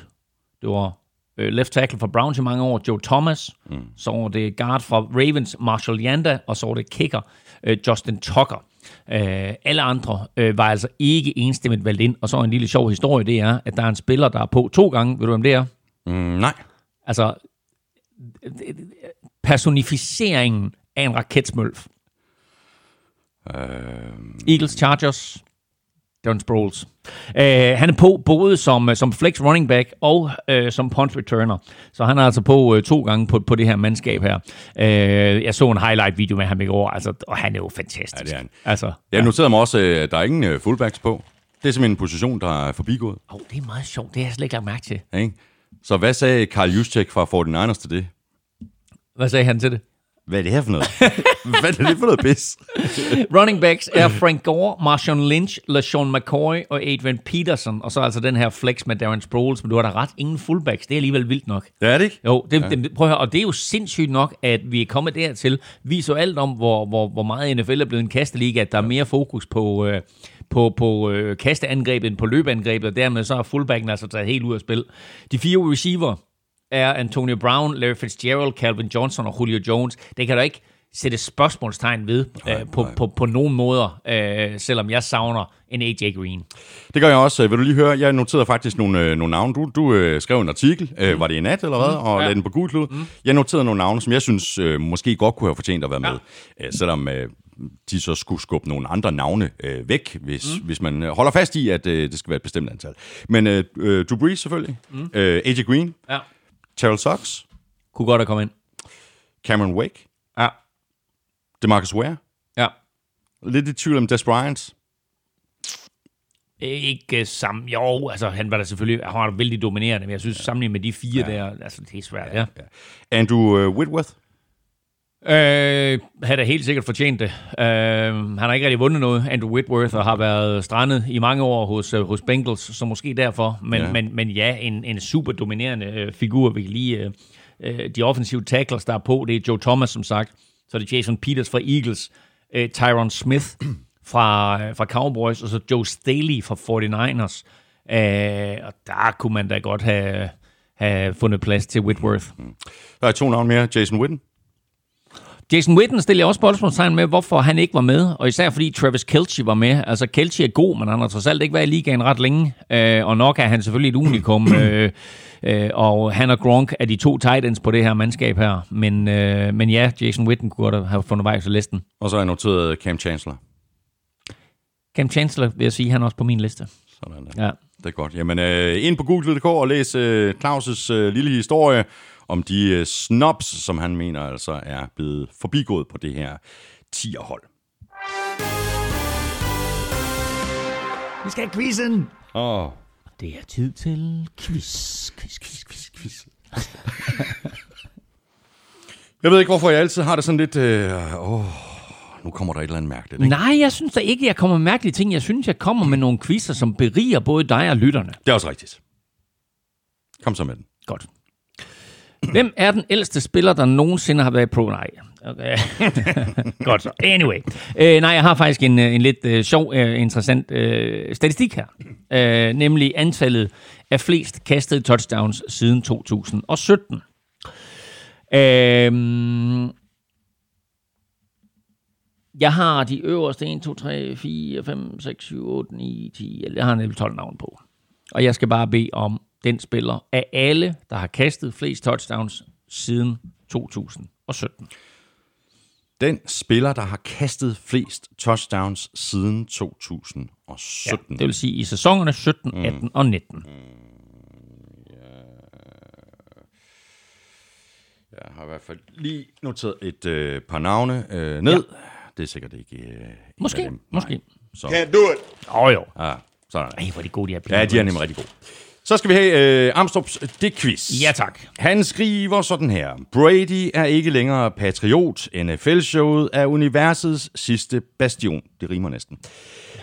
det var øh, left tackle for Browns i mange år, Joe Thomas, mm. så var det guard fra Ravens, Marshall Yanda, og så var det kicker, øh, Justin Tucker. Øh, alle andre øh, var altså ikke enstemmigt valgt ind, og så en lille sjov historie, det er, at der er en spiller, der er på to gange. Ved du, hvem det er? Mm, nej. Altså, personificeringen af en raketsmølf. Øh, Eagles, Chargers, Darren Sproles. Uh, han er på både som, som flex running back og uh, som punt returner. Så han er altså på uh, to gange på, på det her mandskab her. Uh, jeg så en highlight-video med ham i går, altså, og han er jo fantastisk. Ja, det er han. Altså, jeg noterede mig også, at der er ingen fullbacks på. Det er simpelthen en position, der er forbigået. Oh, det er meget sjovt. Det har jeg slet ikke lagt mærke til. Ja, ikke? Så hvad sagde Carl Juszczyk fra 49ers til det? Hvad sagde han til det? Hvad er det her for noget? <laughs> Hvad er det for noget pis? <laughs> Running backs er Frank Gore, Marshawn Lynch, LaShawn McCoy og Adrian Peterson. Og så altså den her flex med Darren Sproles. Men du har da ret, ingen fullbacks. Det er alligevel vildt nok. Det er det ikke? Jo, det, ja. det, prøv at høre, og det er jo sindssygt nok, at vi er kommet dertil. Vi så alt om, hvor, hvor, hvor meget NFL er blevet en kasteliga, at der er mere fokus på, øh, på, på øh, kasteangrebet end på løbeangrebet, og dermed så er fullbacken altså taget helt ud af spil. De fire receiver, er Antonio Brown, Larry Fitzgerald, Calvin Johnson og Julio Jones. Det kan du ikke sætte spørgsmålstegn ved nej, øh, på, nej. På, på nogen måder, øh, selvom jeg savner en AJ Green. Det gør jeg også. Vil du lige høre? Jeg noterede faktisk nogle, øh, nogle navne. Du, du øh, skrev en artikel, øh, mm. var det i nat eller hvad, mm. og ja. lagde den på Google. Mm. Jeg noterede nogle navne, som jeg synes øh, måske godt kunne have fortjent at være med, ja. øh, selvom øh, de så skulle skubbe nogle andre navne øh, væk, hvis, mm. hvis man holder fast i, at øh, det skal være et bestemt antal. Men øh, øh Drew Brees selvfølgelig, mm. øh, AJ Green, ja. Terrell Sox. Kunne godt have kommet ind. Cameron Wake. Ja. DeMarcus Ware. Ja. Lidt i tvivl om Des Bryant. Ikke sammen. Jo, altså han var da selvfølgelig han var vældig dominerende, men jeg synes ja. sammenlignet med de fire ja. der, altså det er svært, ja. ja. Andrew uh, Whitworth. Øh, han er helt sikkert fortjent det. Øh, han har ikke rigtig vundet noget, Andrew Whitworth, og har været strandet i mange år hos, uh, hos Bengals, så måske derfor. Men ja, men, men ja en, en super dominerende uh, figur. Vi kan lige uh, de offensive tackles, der er på. Det er Joe Thomas, som sagt. Så er det Jason Peters fra Eagles, uh, Tyron Smith fra, uh, fra Cowboys, og så Joe Staley fra 49ers. Uh, og der kunne man da godt have, have fundet plads til Whitworth. Der er to navne mere. Jason Witten Jason Witten stiller også spørgsmålstegn med, hvorfor han ikke var med, og især fordi Travis Kelce var med. Altså, Kelce er god, men han har trods alt ikke været i ligaen ret længe, øh, og nok er han selvfølgelig et unikum, <clears throat> øh, øh, og han og Gronk er de to tight ends på det her mandskab her. Men, øh, men ja, Jason Witten kunne godt have fundet vej til listen. Og så har jeg noteret Cam Chancellor. Cam Chancellor vil jeg sige, han er også på min liste. Sådan der. Ja. Det er godt. Jamen, øh, ind på google.dk og læs øh, Claus' øh, lille historie om de øh, snobs, som han mener altså er blevet forbigået på det her tierhold. Vi skal have quizzen! Åh. Oh. Det er tid til quiz, quiz, quiz, quiz, quiz. jeg ved ikke, hvorfor jeg altid har det sådan lidt... Øh, åh, nu kommer der et eller andet mærkeligt. Ikke? Nej, jeg synes da ikke, jeg kommer med mærkelige ting. Jeg synes, jeg kommer med nogle quizzer, som beriger både dig og lytterne. Det er også rigtigt. Kom så med den. Godt. Hvem er den ældste spiller, der nogensinde har været i pro? Nej. Okay. <laughs> Godt så. Anyway. Øh, nej, jeg har faktisk en, øh, en lidt øh, sjov, øh, interessant øh, statistik her. Øh, nemlig antallet af flest kastede touchdowns siden 2017. Øh, jeg har de øverste 1, 2, 3, 4, 5, 6, 7, 8, 9, 10. Jeg har en 12 navn på. Og jeg skal bare bede om den spiller af alle, der har kastet flest touchdowns siden 2017. Den spiller, der har kastet flest touchdowns siden 2017. Ja, det vil sige i sæsonerne 17, 18 mm. og 19. Mm. Jeg har i hvert fald lige noteret et øh, par navne øh, ned. Ja. Det er sikkert ikke øh, Måske, dem. måske. Så. Can't do it. Åh oh, jo. Ja, sådan. Ej, hvor er de gode, de her Ja, de er nemlig rigtig gode. Så skal vi have øh, Amstrup's Det Quiz. Ja, tak. Han skriver sådan her. Brady er ikke længere patriot. NFL-showet er universets sidste bastion. Det rimer næsten.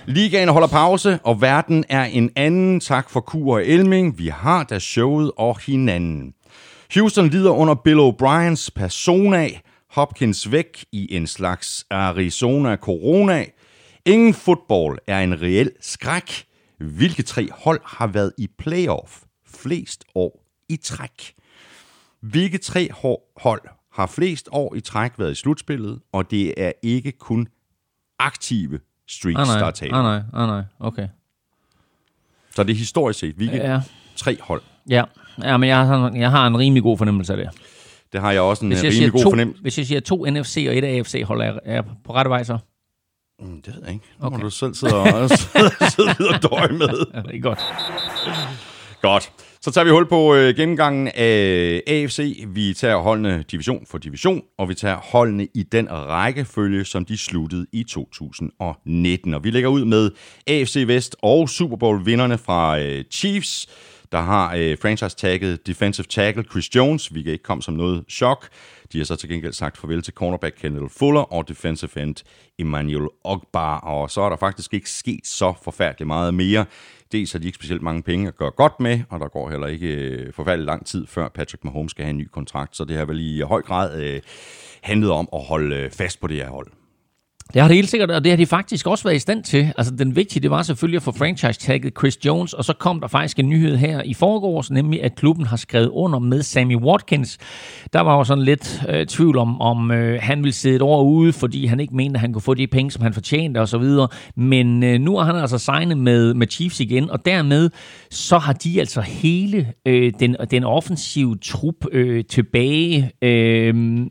Ligaen holder pause, og verden er en anden. Tak for Kur og Elming. Vi har da showet og hinanden. Houston lider under Bill O'Briens persona. Hopkins væk i en slags Arizona Corona. Ingen fodbold er en reel skræk. Hvilke tre hold har været i playoff flest år i træk? Hvilke tre hold har flest år i træk været i slutspillet, og det er ikke kun aktive streaks, Ah, nej. der er tale. Ah, nej, ah, nej, okay. Så det er historisk set, hvilke Ja, tre hold. ja. ja men jeg har, jeg har en rimelig god fornemmelse af det. Det har jeg også en jeg, rimelig god to, fornemmelse. hvis jeg siger to NFC og et AFC hold, er er på rette vej så? Mm, Det ved jeg ikke. Nu Okay. må du selv sidde og, <laughs> sidde, og døje med. <laughs> Ja, det er godt. Godt. Så tager vi hul på øh, gennemgangen af AFC. Vi tager holdene division for division, og vi tager holdene i den rækkefølge, som de sluttede i 2019. Og vi lægger ud med AFC Vest og Super Bowl-vinderne fra øh, Chiefs, der har øh, franchise-tagget defensive tackle Chris Jones. Vi kan ikke komme som noget chok. De har så til gengæld sagt farvel til cornerback Kendall Fuller og defensive end Emmanuel Ogbar. Og så er der faktisk ikke sket så forfærdeligt meget mere. Dels har de ikke specielt mange penge at gøre godt med, og der går heller ikke øh, forfærdelig lang tid, før Patrick Mahomes skal have en ny kontrakt. Så det har vel i høj grad øh, handlet om at holde øh, fast på det her hold. Det har det helt sikkert, og det har de faktisk også været i stand til. Altså, den vigtige, det var selvfølgelig at få franchise-tagget Chris Jones, og så kom der faktisk en nyhed her i forgårs, nemlig at klubben har skrevet under med Sammy Watkins. Der var jo sådan lidt øh, tvivl om, om øh, han ville sidde et år ude, fordi han ikke mente, at han kunne få de penge, som han fortjente osv. Men øh, nu har han altså signet med, med Chiefs igen, og dermed så har de altså hele øh, den, den offensive trup øh, tilbage. Øh,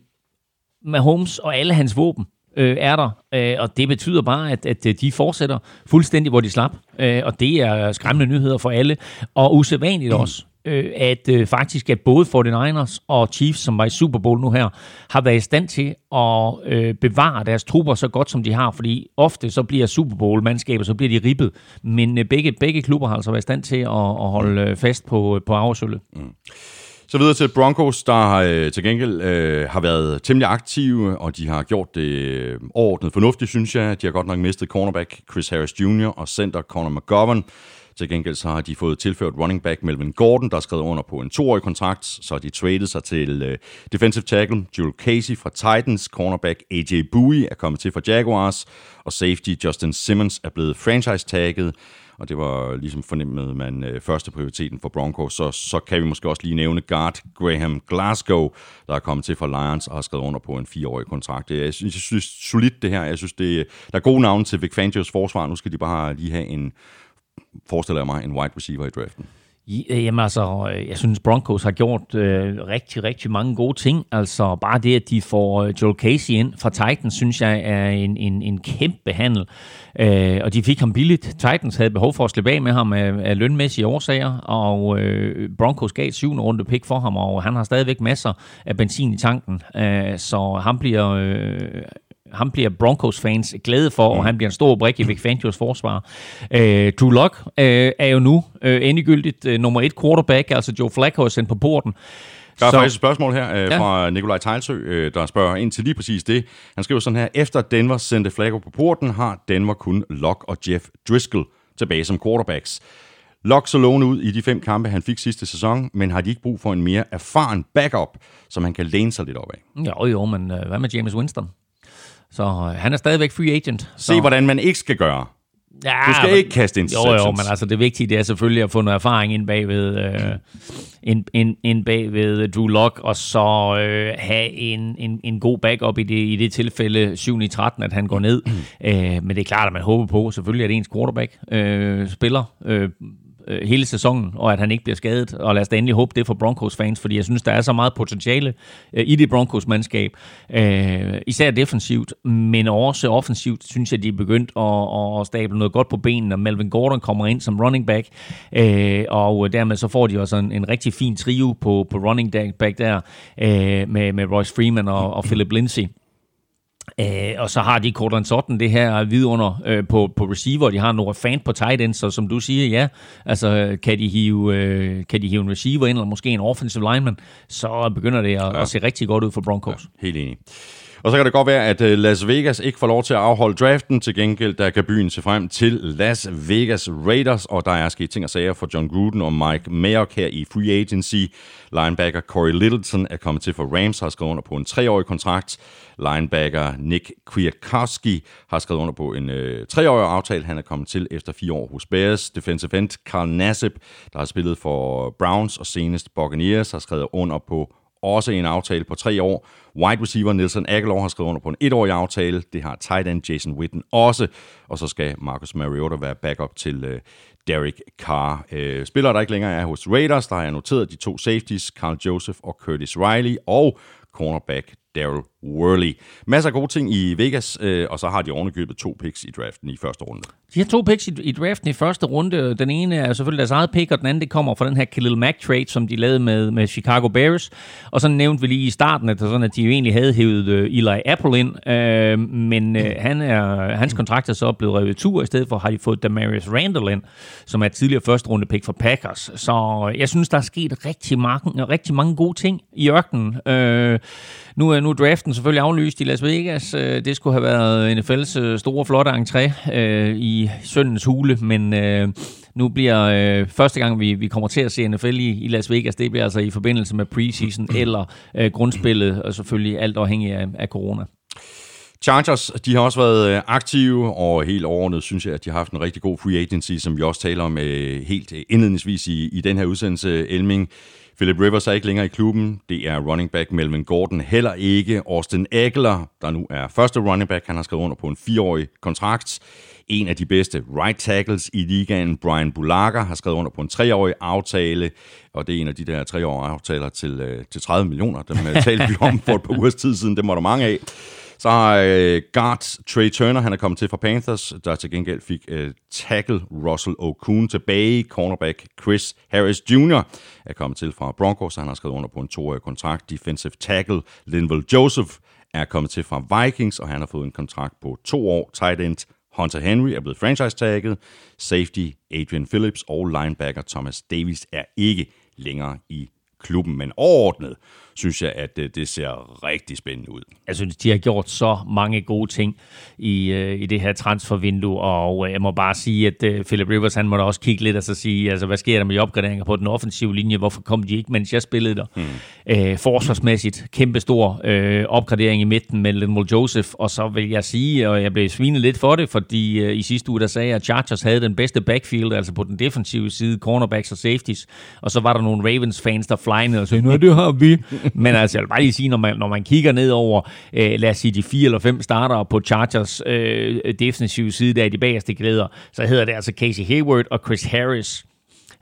Holmes og alle hans våben øh, er der, øh, og det betyder bare, at, at de fortsætter fuldstændig, hvor de slap, øh, og det er skræmmende nyheder for alle, og usædvanligt også, øh, at øh, faktisk at både 49ers og Chiefs, som var i Super Bowl nu her, har været i stand til at øh, bevare deres trupper så godt, som de har, fordi ofte så bliver Super Bowl-mandskaber, så bliver de ribbet, men øh, begge, begge klubber har altså været i stand til at, at holde øh, fast på, på arvesølvet. Så videre til Broncos, der øh, til gengæld øh, har været temmelig aktive, og de har gjort det øh, overordnet fornuftigt, synes jeg. De har godt nok mistet cornerback Chris Harris Jr. og center Connor McGovern. Til gengæld så har de fået tilført running back Melvin Gordon, der er skrevet under på en toårig kontrakt. Så har de traded sig til øh, defensive tackle Joel Casey fra Titans, cornerback AJ Bowie er kommet til fra Jaguars, og safety Justin Simmons er blevet franchise-tagget. Og det var ligesom fornemmet man øh, første prioriteten for Broncos. Så, så kan vi måske også lige nævne guard Graham Glasgow, der er kommet til fra Lions og har skrevet under på en fireårig kontrakt. Jeg synes, jeg synes solidt det her. Jeg synes, det, der er gode navne til Vic Fangios forsvar. Nu skal de bare lige have en, forestiller jeg mig, en wide receiver i draften. Øh, jamen altså, øh, jeg synes Broncos har gjort øh, rigtig, rigtig mange gode ting. Altså bare det, at de får øh, Joel Casey ind fra Titans, synes jeg er en, en, en kæmpe handel. Øh, og de fik ham billigt. Titans havde behov for at slippe af med ham af, af lønmæssige årsager, og øh, Broncos gav syvende runde pick for ham, og han har stadigvæk masser af benzin i tanken. Øh, så han bliver... Øh, ham bliver Broncos-fans glade for, og han bliver en stor brik i Vic Fangios forsvar. Øh, Drew Lock øh, er jo nu øh, endegyldigt øh, nummer et quarterback, altså Joe Flacco er sendt på porten. Der er Så- faktisk et spørgsmål her øh, Ja. fra Nikolaj Tejlsø, øh, der spørger ind til lige præcis det. Han skriver sådan her, efter Denver sendte Flacco på porten, har Denver kun Lock og Jeff Driscoll tilbage som quarterbacks. Lock så lovende ud i de fem kampe, han fik sidste sæson, men har de ikke brug for en mere erfaren backup, som han kan læne sig lidt op af? Jo, jo, men øh, hvad med James Winston? Så øh, han er stadigvæk free agent. Så, Se, hvordan man ikke skal gøre. ja, Du skal men- ikke kaste Jo, interceptions. jo, men altså det vigtige, det er selvfølgelig at få noget erfaring ind bagved, øh, ind, ind, ind bagved Drew Lock, og så øh, have en, en, en god backup i det, i det tilfælde 7. i 13, at han går ned. øh, men det er klart, at man håber på, selvfølgelig at ens quarterback øh, spiller øh, øh, hele sæsonen, og at han ikke bliver skadet. Og lad os da endelig håbe det for Broncos fans, fordi jeg synes, der er så meget potentiale øh, i det Broncos mandskab. Øh, især defensivt, men også offensivt, synes jeg, de er begyndt at, at stable noget godt på benene, og Melvin Gordon kommer ind som running back, øh, og dermed så får de også en, en rigtig fin trio på, på running back der, øh, med, med Royce Freeman og, og Philip Lindsay. Øh, og så har de Cortland Sutton det her vidunder øh, på, på receiver. De har Noah Fant på tight end, så som du siger, ja, altså kan de hive, øh, kan de hive en receiver ind, eller måske en offensive lineman, så begynder det at, ja. at se rigtig godt ud for Broncos. Helt enig. Og så kan det godt være, at øh, Las Vegas ikke får lov til at afholde draften. Til gengæld, der kan byen se frem til Las Vegas Raiders, og der er sket ting og sager for John Gruden og Mike Mayock her i free agency. Linebacker Corey Littleton er kommet til for Rams, har skrevet under på en treårig kontrakt. Linebacker Nick Kwiatkowski har skrevet under på en øh, treårig aftale. Han er kommet til efter fire år hos Bears. Defensive end Carl Nassib, der har spillet for Browns og senest Buccaneers, har skrevet under på også en aftale på tre år. Wide receiver Nelson Aguilar har skrevet under på en etårig aftale. Det har tight end Jason Witten også. Og så skal Marcus Mariota være backup til øh, Derek Carr. Øh, spiller der ikke længere er hos Raiders, der har jeg noteret de to safeties, Carl Joseph og Curtis Riley, og cornerback Daryl Worley. Masser af gode ting i Vegas, øh, og så har de ovenikøbet to picks i draften i første runde. De har to picks i, i draften i første runde. Den ene er selvfølgelig deres eget pick, og den anden det kommer fra den her Khalil Mack trade, som de lavede med, med Chicago Bears. Og så nævnte vi lige i starten, at, sådan, at de jo egentlig havde hævet uh, Eli Apple ind, øh, men uh, han er, hans kontrakt er så blevet revet tur. I stedet for har de fået Demarius Randall ind, som er tidligere første runde pick for Packers. Så jeg synes, der er sket rigtig mange, rigtig mange gode ting i ørkenen. Øh, nu er nu draften selvfølgelig aflyst i Las Vegas. Øh, det skulle have været NFL's øh, store, flotte entré øh, i søndens hule, men øh, nu bliver øh, første gang, vi, vi kommer til at se NFL i, i Las Vegas, det bliver altså i forbindelse med preseason <clears throat> eller øh, grundspillet, og selvfølgelig alt afhængig af, af corona. Chargers, de har også været aktive, og helt overordnet synes jeg, at de har haft en rigtig god free agency, som vi også taler om helt indledningsvis i, i den her udsendelse, Elming. Philip Rivers er ikke længere i klubben. Det er running back Melvin Gordon heller ikke. Austin Eckler, der nu er første running back, han har skrevet under på en fireårig kontrakt. En af de bedste right tackles i ligaen, Brian Bulaga, har skrevet under på en treårig aftale, og det er en af de der treårige aftaler til, øh, til 30 millioner. Dem øh, talte vi om for et par uger tid siden, dem var der mange af. Så har øh, guard Trey Turner, han er kommet til fra Panthers, der til gengæld fik øh, tackle Russell Okun tilbage. Cornerback Chris Harris Jr. er kommet til fra Broncos, han har skrevet under på en toårig kontrakt. Defensive tackle Linville Joseph er kommet til fra Vikings, og han har fået en kontrakt på to år. Tight end Hunter Henry er blevet franchise-tagget. Safety Adrian Phillips og linebacker Thomas Davis er ikke længere i klubben, men overordnet synes jeg, at det, det ser rigtig spændende ud. Jeg synes, de har gjort så mange gode ting i, øh, i det her transfervindue, og øh, jeg må bare sige, at øh, Philip Rivers, han må da også kigge lidt og så sige, altså, hvad sker der med opgraderinger på den offensive linje? Hvorfor kom de ikke, mens jeg spillede der? Hmm. Øh, forsvarsmæssigt, kæmpe stor øh, opgradering i midten med Linville Joseph, og så vil jeg sige, og jeg blev svinet lidt for det, fordi øh, i sidste uge, der sagde jeg, at Chargers havde den bedste backfield, altså på den defensive side, cornerbacks og safeties, og så var der nogle Ravens-fans, der flynede og sagde, nej, det har vi. Men altså, jeg vil bare lige sige, når man, når man kigger ned over, øh, lad os sige, de fire eller fem starter på Chargers øh, defensive side, der i de bagerste glæder, så hedder det altså Casey Hayward og Chris Harris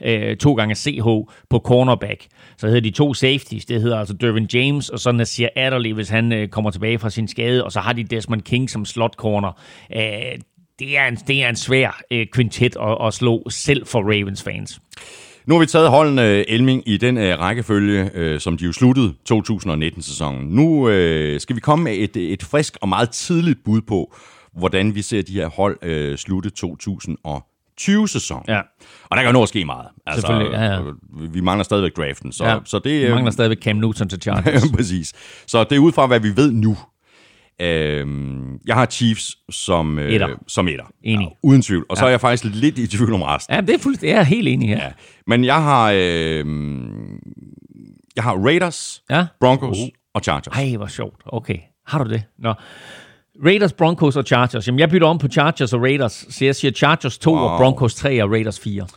øh, to gange CH på cornerback. Så hedder de to safeties, det hedder altså Dervin James, og så Nasir Adderley, hvis han øh, kommer tilbage fra sin skade, og så har de Desmond King som slot corner. Øh, det, er en, det er en svær øh, quintet at, at slå, selv for Ravens fans. Nu har vi taget holdene Elming i den uh, rækkefølge, uh, som de jo sluttede 2019-sæsonen. Nu uh, skal vi komme med et, et frisk og meget tidligt bud på, hvordan vi ser de her hold uh, slutte 2020-sæsonen. Ja. Og der kan jo nå at ske meget. Altså, ja, ja. Vi mangler stadigvæk draften. Så, ja. så det, vi mangler stadigvæk Cam Newton til <laughs> Chargers. Præcis. Så det er ud fra, hvad vi ved nu. Øhm, jeg har Chiefs som øh, etter. Som etter. Enig. Ja, uden tvivl. Og så ja. er jeg faktisk lidt i tvivl om resten. Ja, det er fuldstændig. Jeg er helt enig her. Ja. Men jeg har, øh, jeg har Raiders, ja. Broncos uh. og Chargers. Ej, hvor sjovt. Okay. Har du det? Nå. Raiders, Broncos og Chargers. Jamen, jeg bytter om på Chargers og Raiders, så jeg siger Chargers 2 wow. og Broncos 3 og Raiders 4.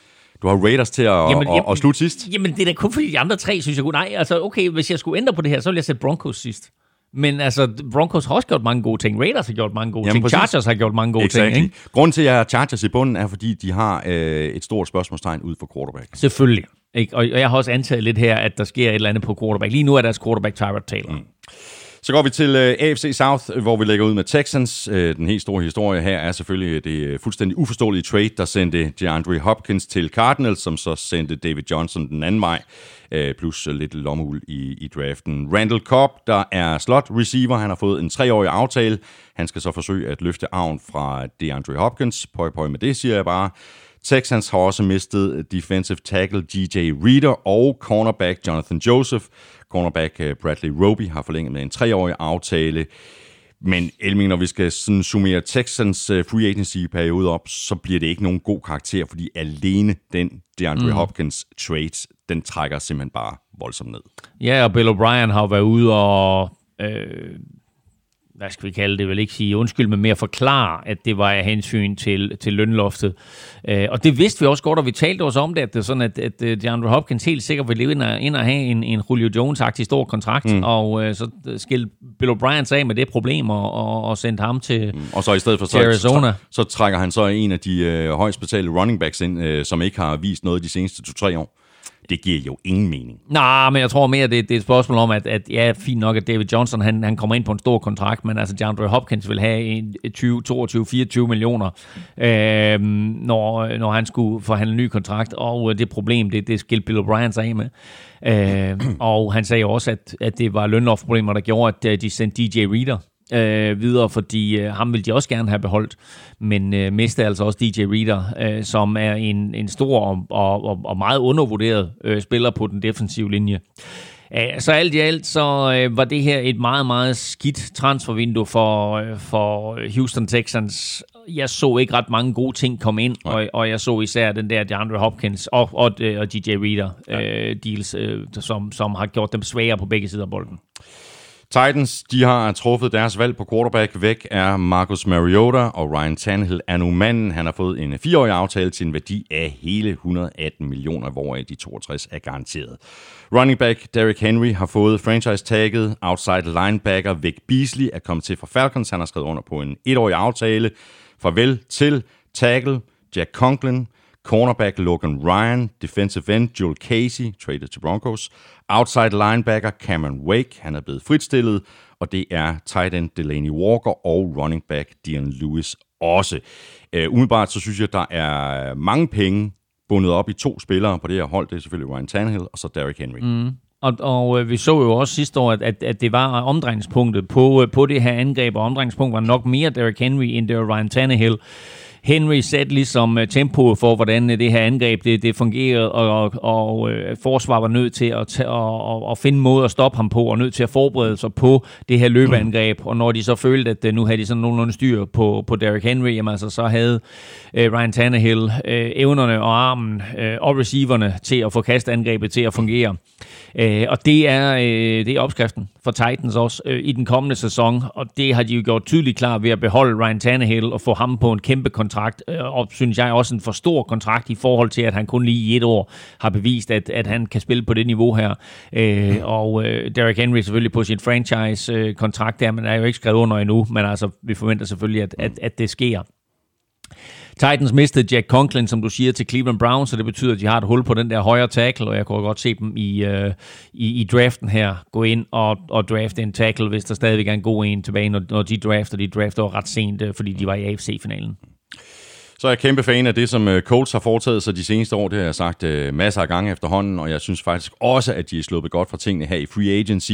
Du har Raiders til at, jamen, at, at slutte sidst? Jamen, det er da kun fordi de andre tre, synes jeg. Nej, altså, okay, hvis jeg skulle ændre på det her, så ville jeg sætte Broncos sidst. Men altså, Broncos har også gjort mange gode ting. Raiders har gjort mange gode Jamen, ting. Præcis. Chargers har gjort mange gode exactly. ting. Ikke? Grunden til, at jeg har Chargers i bunden, er, fordi de har øh, et stort spørgsmålstegn ud for quarterback. Selvfølgelig. Ikke? Og jeg har også antaget lidt her, at der sker et eller andet på quarterback. Lige nu er deres quarterback Tyrod Taylor. Mm. Så går vi til øh, AFC South, øh, hvor vi lægger ud med Texans. Øh, den helt store historie her er selvfølgelig øh, det fuldstændig uforståelige trade, der sendte DeAndre Hopkins til Cardinals, som så sendte David Johnson den anden vej, plus lidt lommeul i, i draften. Randall Cobb, der er slot receiver, han har fået en treårig aftale. Han skal så forsøge at løfte arven fra DeAndre Hopkins. Pøj, pøj med det, siger jeg bare. Texans har også mistet defensive tackle DJ Reader og cornerback Jonathan Joseph. Cornerback øh, Bradley Roby har forlænget med en treårig aftale. Men Elming, når vi skal sådan summere Texans uh, free agency-periode op, så bliver det ikke nogen god karakter, fordi alene den DeAndre mm. Hopkins trade, den trækker simpelthen bare voldsomt ned. Ja, og Bill O'Brien har været ude og øh, hvad skal vi kalde det, vil ikke sige undskyld, men mere forklare, at det var af hensyn til, til lønloftet. Øh, og det vidste vi også godt, og vi talte også om det, at det er sådan, at, at øh, DeAndre Hopkins helt sikkert vil leve ind og, ind og have en, en Julio Jones-agtig stor kontrakt, mm. og øh, så skilte Bill O'Brien sig af med det problem og, og, og sendte ham til, mm. Og så i stedet for så, Arizona. Så, så trækker han så en af de øh, højst betalte running backs ind, øh, som ikke har vist noget de seneste to-tre år det giver jo ingen mening. Nej, men jeg tror mere, det, det er et spørgsmål om, at, at ja, fint nok, at David Johnson han, han kommer ind på en stor kontrakt, men altså DeAndre Hopkins vil have en 20, 22, 24 millioner, øh, når, når han skulle forhandle en ny kontrakt, og øh, det problem, det, det skilte Bill O'Brien sig af med. Øh, og han sagde også, at, at det var lønlovsproblemer, der gjorde, at øh, de sendte DJ Reader øh, videre, fordi øh, ham vil de også gerne have beholdt, men øh, mistede altså også DJ Reader, øh, som er en, en stor og, og, og meget undervurderet øh, spiller på den defensive linje. Så alt i alt, så øh, var det her et meget, meget skidt transfervindue for, øh, for Houston Texans. Jeg så ikke ret mange gode ting komme ind, og, og jeg så især den der DeAndre Hopkins og, og, og DJ Reader ja. øh, deals, øh, som, som har gjort dem svagere på begge sider af bolden. Titans, de har truffet deres valg på quarterback. Væk er Marcus Mariota, og Ryan Tannehill er nu manden. Han har fået en fireårig aftale til en værdi af hele 118 millioner, hvoraf de 62 er garanteret. Running back Derrick Henry har fået franchise-tagget. Outside linebacker Vic Beasley er kommet til fra Falcons. Han har skrevet under på en etårig aftale. Farvel til tackle Jack Conklin, cornerback Logan Ryan, defensive end Joel Casey, traded til Broncos, outside linebacker Cameron Wake, han er blevet fritstillet, og det er tight end Delaney Walker og running back Dion Lewis også. Uh, umiddelbart så synes jeg, at der er mange penge bundet op i to spillere på det her hold. Det er selvfølgelig Ryan Tannehill og så Derrick Henry. Mm. Og, og øh, vi så jo også sidste år, at, at, at det var omdrejningspunktet på, øh, på det her angreb, og omdrejningspunktet var nok mere Derrick Henry, end det var Ryan Tannehill. Henry satte ligesom øh, tempoet for, hvordan øh, det her angreb det, det fungerede, og, og, og øh, forsvar var nødt til at, tage, og, og, og finde måde at stoppe ham på, og nødt til at forberede sig på det her løbeangreb. Og når de så følte, at nu havde de sådan nogenlunde styr på, på Derrick Henry, jamen altså, så havde øh, Ryan Tannehill øh, evnerne og armen øh, og receiverne til at få kastangrebet til at fungere. Øh, og det er, øh, det er opskriften for Titans også øh, i den kommende sæson, og det har de jo gjort tydeligt klar ved at beholde Ryan Tannehill og få ham på en kæmpe kontrakt, øh, og synes jeg også en for stor kontrakt i forhold til, at han kun lige i et år har bevist, at, at han kan spille på det niveau her. Øh, og øh, Derrick Henry selvfølgelig på sin franchise-kontrakt der, men er jo ikke skrevet under endnu, men altså vi forventer selvfølgelig, at, at, at det sker. Titans mistede Jack Conklin, som du siger, til Cleveland Browns, så det betyder, at de har et hul på den der højre tackle, og jeg kunne godt se dem i, øh, i, i draften her gå ind og, og drafte en tackle, hvis der stadigvæk er en god en tilbage, når, når de drafter. De drafter ret sent, øh, fordi de var i AFC-finalen. Så er jeg kæmpe fan af det, som øh, Colts har foretaget sig de seneste år. Det har jeg sagt uh, masser af gange efterhånden, og jeg synes faktisk også, at de er sluppet godt fra tingene her i free agency.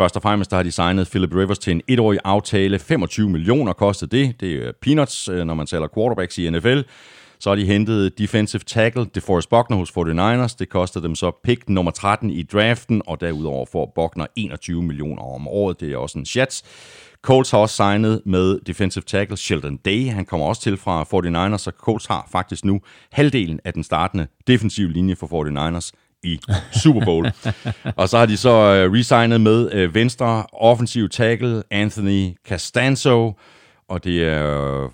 Først og fremmest der har de signet Philip Rivers til en etårig aftale. 25 millioner kostede det. Det er peanuts, øh, når man taler quarterbacks i NFL. Så har de hentet defensive tackle DeForest Buckner hos 49ers. Det kostede dem så pick nummer 13 i draften, og derudover får Buckner 21 millioner om året. Det er også en chat. Colts har også signet med defensive tackle Sheldon Day. Han kommer også til fra 49ers, så Colts har faktisk nu halvdelen af den startende defensive linje for 49ers i Super Bowl. <laughs> og så har de så uh, resignet med uh, venstre offensiv tackle Anthony Castanzo, og det er uh,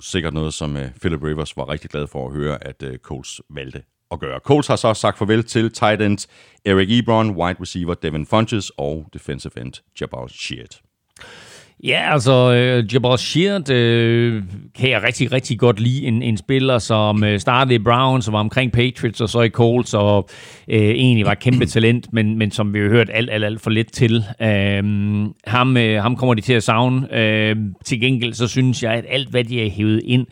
sikkert noget, som uh, Philip Rivers var rigtig glad for at høre, at uh, Colts valgte at gøre. Colts har så sagt farvel til tight end Eric Ebron, wide receiver Devin Funches og defensive end Jabal Sheard. Ja, altså øh, uh, Jabal Sheard uh, øh, kan jeg rigtig, rigtig godt lide. En, en spiller, som uh, startede i Browns og var omkring Patriots og så i Colts og uh, egentlig var et kæmpe talent, men, men som vi har hørt alt, alt, alt for lidt til. Uh, ham, uh, ham kommer de til at savne. Uh, til gengæld så synes jeg, at alt hvad de har hævet ind,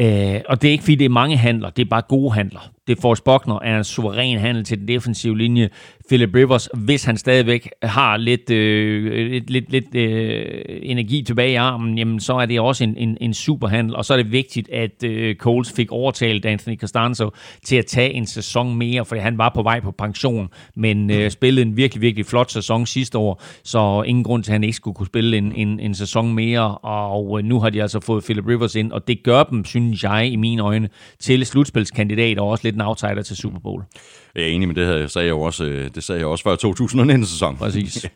Uh, og det er ikke fordi, det er mange handler, det er bare gode handler. Det for Buckner er en suveræn handel til den defensive linje. Philip Rivers, hvis han stadigvæk har lidt, øh, lidt, lidt, lidt øh, energi tilbage i armen, jamen så er det også en, en, en superhandel, og så er det vigtigt, at øh, Coles fik overtalt Anthony Costanzo til at tage en sæson mere, fordi han var på vej på pension, men øh, spillede en virkelig, virkelig flot sæson sidste år, så ingen grund til, at han ikke skulle kunne spille en, en, en sæson mere, og øh, nu har de altså fået Philip Rivers ind, og det gør dem, synes jeg, i mine øjne, til slutspilskandidat og også lidt en outsider til Super Bowl. Jeg er enig med det her, sagde jeg jo også, øh, det sagde jeg også før 2019-sæson. Præcis. <laughs>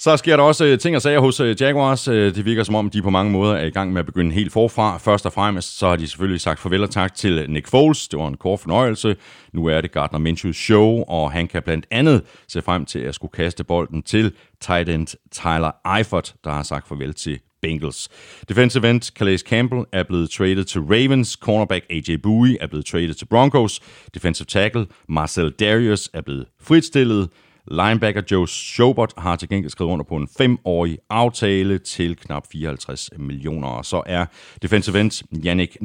Så sker der også øh, ting og sager hos øh, Jaguars. Det virker som om, de på mange måder er i gang med at begynde helt forfra. Først og fremmest så har de selvfølgelig sagt farvel og tak til Nick Foles. Det var en kort fornøjelse. Nu er det Gardner Minshew's show, og han kan blandt andet se frem til at skulle kaste bolden til tight end Tyler Eifert, der har sagt farvel til Bengals. Defensive end Calais Campbell er blevet traded til Ravens. Cornerback AJ Bowie er blevet traded til Broncos. Defensive tackle Marcel Darius er blevet fritstillet. Linebacker Joe Schobert har til gengæld skrevet under på en femårig aftale til knap 54 millioner. Og så er defensive end Yannick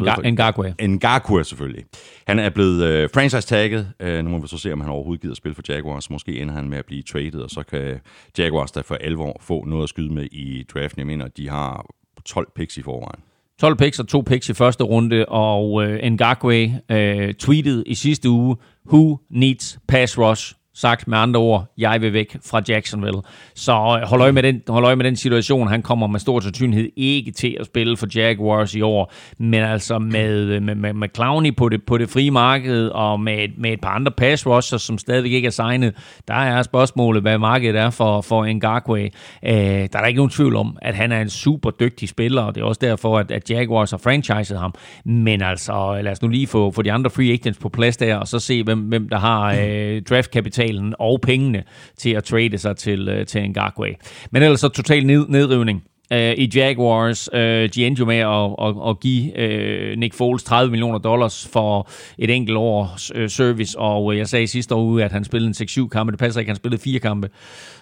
Ngakui Ngakwe. Ngakwe selvfølgelig. Han er blevet øh, franchise-tagget. Øh, nu må vi så se, om han overhovedet gider spille for Jaguars. Måske ender han med at blive traded, og så kan Jaguars da for alvor få noget at skyde med i draften. Jeg mener, de har 12 picks i forvejen. 12 picks og to picks i første runde, og øh, Ngakwe øh, tweetede i sidste uge, Who needs pass rush? Sagt med andre ord, jeg vil væk fra Jacksonville. Så øh, hold øje med den, hold øje med den situation. Han kommer med stor sandsynlighed ikke til at spille for Jaguars i år, men altså med, øh, med, med, med Clowney på det, på det frie marked, og med, med et par andre pass rusher, som stadigvæk ikke er signet, der er spørgsmålet, hvad markedet er for, for Ngakwe. Øh, der er der ikke nogen tvivl om, at han er en super dygtig spiller, og det er også derfor, at, at Jaguars har franchiset ham. Men altså, lad os nu lige få, få de andre free agents på plads der, og så se, hvem, hvem der har øh, draftkapital kapitalen og pengene til at trade sig til, uh, til Ngakwe. Men ellers så total ned, nedrivning uh, i Jaguars. Uh, de endte jo med at, at, at give uh, Nick Foles 30 millioner dollars for et enkelt års uh, service, og jeg sagde sidste år at han spillede en 6-7 kampe. Det passer ikke, han spillede fire kambe.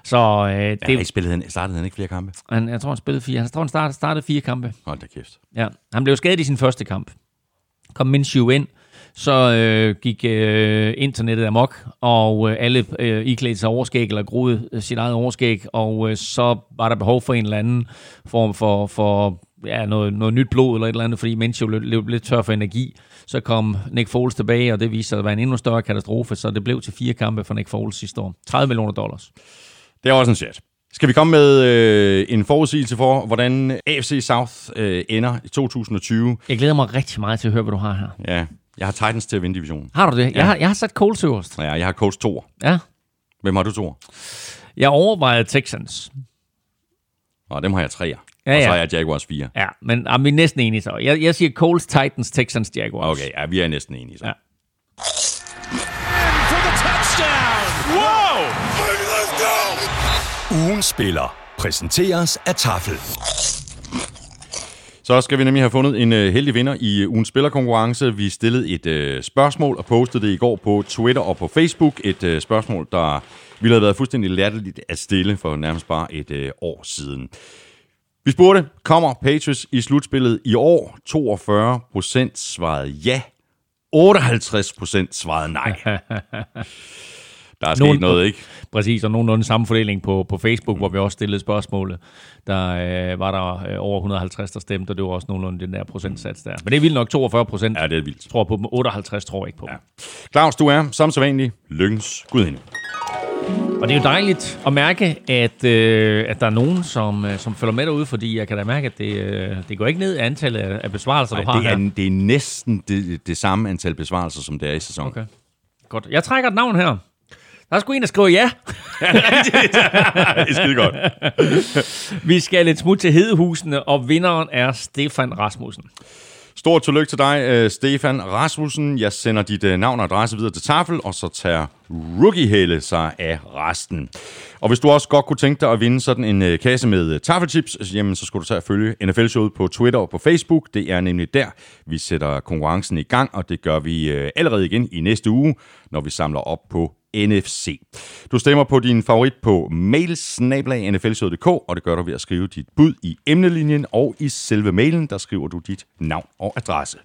Så, uh, det, ja, spillede han, startede han ikke flere kampe? Han, jeg tror, han spillede fire. Jeg tror, han startede, startede fire kampe. Hold da kæft. Ja, han blev skadet i sin første kamp. Kom Minshew ind, så øh, gik øh, internettet amok, og øh, alle øh, iklædte sig overskæg, eller groede øh, sit eget overskæg, og øh, så var der behov for en eller anden form for, for ja, noget, noget nyt blod eller et eller andet, fordi Minshew blev, blev lidt tør for energi. Så kom Nick Foles tilbage, og det viste sig at være en endnu større katastrofe, så det blev til fire kampe for Nick Foles sidste år. 30 millioner dollars. Det er også en chat. Skal vi komme med øh, en forudsigelse for, hvordan AFC South øh, ender i 2020? Jeg glæder mig rigtig meget til at høre, hvad du har her. Ja, jeg har Titans til at vinde divisionen. Har du det? Ja. Jeg, har, jeg har sat Colts øverst. Ja, jeg har Colts 2. Ja. Hvem har du to? Jeg overvejede Texans. Og dem har jeg tre. Ja, ja. Og så har jeg Jaguars 4. Ja, men er vi er næsten enige så. Jeg, jeg siger Colts, Titans, Texans, Jaguars. Okay, ja, vi er næsten enige så. Ja. Wow! Ugen spiller præsenteres af Tafel. Så skal vi nemlig have fundet en øh, heldig vinder i øh, ugens spillerkonkurrence. Vi stillede et øh, spørgsmål og postede det i går på Twitter og på Facebook. Et øh, spørgsmål, der ville have været fuldstændig latterligt at stille for nærmest bare et øh, år siden. Vi spurgte, kommer Patriots i slutspillet i år? 42 procent svarede ja. 58 procent svarede nej. <laughs> Der er sket Nogen, noget, ikke? Præcis, og nogenlunde samme fordeling på, på Facebook, hvor vi også stillede spørgsmålet. Der øh, var der øh, over 150, der stemte, og det var også nogenlunde den der procentsats der. Men det er vildt nok 42 procent. Ja, det er vildt. Tror på dem. 58 tror jeg ikke på. Ja. Claus, du er som så vanlig lykkens gudinde. Og det er jo dejligt at mærke, at, øh, at der er nogen, som, øh, som følger med derude, fordi jeg kan da mærke, at det, øh, det går ikke ned i antallet af besvarelser, Nej, du har det er, her. det er næsten det, det samme antal besvarelser, som det er i sæsonen. Okay. Godt. Jeg trækker et navn her. Der er sgu en, der skriver ja. <laughs> det er skide godt. Vi skal lidt smut til Hedehusene, og vinderen er Stefan Rasmussen. Stort tillykke til dig, øh, Stefan Rasmussen. Jeg sender dit øh, navn og adresse videre til Tafel, og så tager Rookie sig af resten. Og hvis du også godt kunne tænke dig at vinde sådan en øh, kasse med Tafelchips, jamen så skulle du tage at følge NFL-showet på Twitter og på Facebook. Det er nemlig der, vi sætter konkurrencen i gang, og det gør vi allerede igen i næste uge, når vi samler op på NFC. Du stemmer på din favorit på mailsnablag.nflshowet.dk, og det gør du ved at skrive dit bud i emnelinjen, og i selve mailen, der skriver du dit navn og adresse.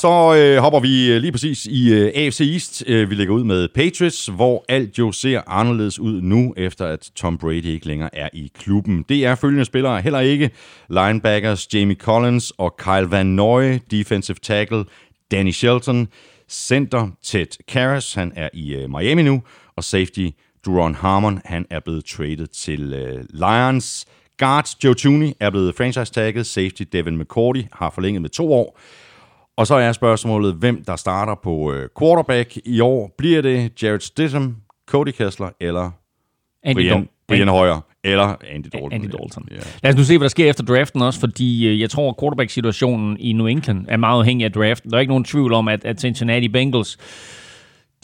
Så øh, hopper vi øh, lige præcis i øh, AFC East. Øh, vi lægger ud med Patriots, hvor alt jo ser anderledes ud nu, efter at Tom Brady ikke længere er i klubben. Det er følgende spillere heller ikke. Linebackers Jamie Collins og Kyle Van Noy, defensive tackle Danny Shelton, center Ted Karras, han er i øh, Miami nu, og safety Duron Harmon, han er blevet traded til øh, Lions. Guards Joe Tooney er blevet franchise-tagget. Safety Devin McCourty har forlænget med to år. Og så er spørgsmålet, hvem der starter på øh, quarterback i år. Bliver det Jared Stidham, Cody Kessler eller Andy Brian, Brian Hoyer eller Andy Dalton? Andy Dalton. Ja. Lad os nu se, hvad der sker efter draften også, fordi øh, jeg tror, at quarterback-situationen i New England er meget afhængig af draften. Der er ikke nogen tvivl om, at, at Cincinnati Bengals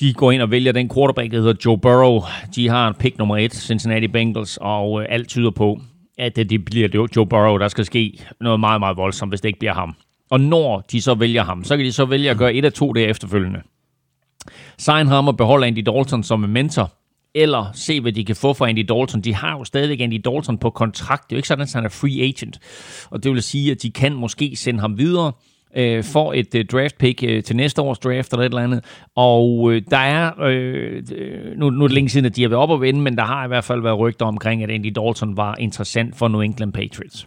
de går ind og vælger den quarterback, der hedder Joe Burrow. De har en pick nummer et, Cincinnati Bengals, og øh, alt tyder på, at det, det bliver Joe Burrow, der skal ske noget meget, meget voldsomt, hvis det ikke bliver ham. Og når de så vælger ham, så kan de så vælge at gøre et af to der efterfølgende. Sign ham og beholde Andy Dalton som en mentor, eller se, hvad de kan få for Andy Dalton. De har jo stadigvæk Andy Dalton på kontrakt. Det er jo ikke sådan, at han er free agent. Og det vil sige, at de kan måske sende ham videre øh, for et øh, draft pick øh, til næste års draft eller et eller andet. Og øh, der er, øh, nu, nu er det længe siden, at de har været op og vinde, men der har i hvert fald været rygter omkring, at Andy Dalton var interessant for New England Patriots.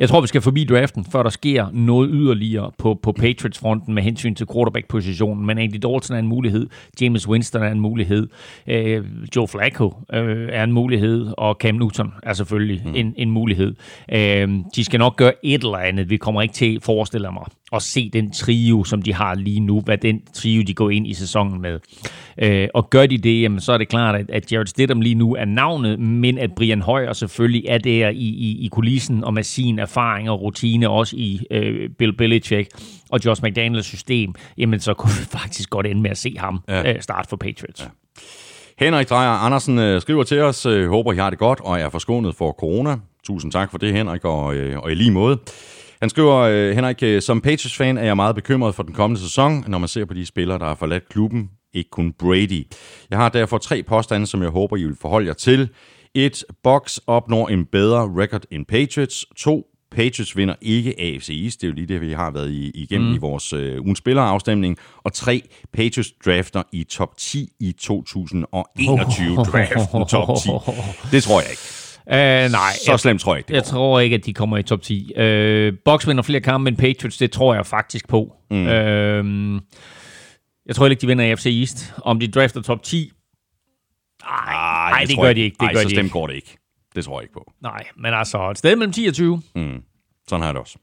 Jeg tror, vi skal forbi draften, før der sker noget yderligere på, på Patriots-fronten med hensyn til quarterback-positionen. Men Andy Dalton er en mulighed, James Winston er en mulighed, øh, Joe Flacco øh, er en mulighed, og Cam Newton er selvfølgelig mm. en, en mulighed. Øh, de skal nok gøre et eller andet. Vi kommer ikke til, forestiller mig, at se den trio, som de har lige nu, hvad den trio, de går ind i sæsonen med. Øh, og gør de det, jamen, så er det klart, at, at Jared Stidham lige nu er navnet, men at Brian Hoyer selvfølgelig er der i, i, i kulissen og med sin erfaring og rutine, også i øh, Bill Belichick og Josh McDaniels system, jamen så kunne vi <laughs> faktisk godt ende med at se ham ja. øh, starte for Patriots. Ja. Henrik Drejer Andersen øh, skriver til os, øh, håber I har det godt og er forskånet for corona. Tusind tak for det, Henrik, og, øh, og i lige måde. Han skriver, øh, Henrik, øh, som Patriots-fan er jeg meget bekymret for den kommende sæson, når man ser på de spillere, der har forladt klubben, ikke kun Brady. Jeg har derfor tre påstande, som jeg håber, I vil forholde jer til. 1. Box opnår en bedre record end Patriots. 2. Patriots vinder ikke AFC East. Det er jo lige det, vi har været igennem mm. i vores øh, ugens spillerafstemning. Og 3. Patriots drafter i top 10 i 2021 draften top 10. <laughs> Det tror jeg ikke. Uh, nej. Så slemt tror jeg ikke, Jeg tror ikke, at de kommer i top 10. Uh, Box vinder flere kampe end Patriots, det tror jeg faktisk på. Mm. Uh, jeg tror ikke, de vinder AFC East. Om de drafter top 10? Nej, Ej, nej det, gør jeg de ikke. Det Ej, gør så de slemt går det ikke. Det tror jeg ikke på. Nej, men altså et sted mellem 10 og 20. Mm. Sådan har jeg det også.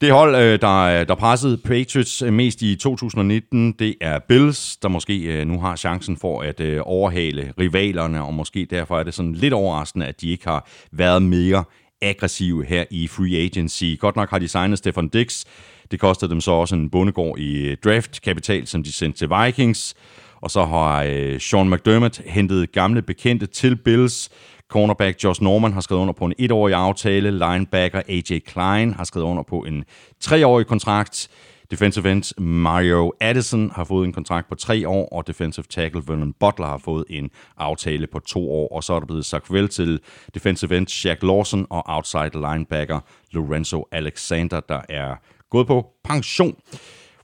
Det hold, øh, der, der pressede Patriots øh, mest i 2019, det er Bills, der måske øh, nu har chancen for at overhale rivalerne, og måske derfor er det sådan lidt overraskende, at de ikke har været mere aggressive her i free agency. Godt nok har de signet Stefan Dix. Det kostede dem så også en bondegård i draftkapital, som de sendte til Vikings. Og så har Sean McDermott hentet gamle bekendte til Bills. Cornerback Josh Norman har skrevet under på en etårig aftale. Linebacker AJ Klein har skrevet under på en treårig kontrakt. Defensive end Mario Addison har fået en kontrakt på tre år, og defensive tackle Vernon Butler har fået en aftale på to år. Og så er der blevet sagt vel til defensive end Jack Lawson og outside linebacker Lorenzo Alexander, der er gået på pension.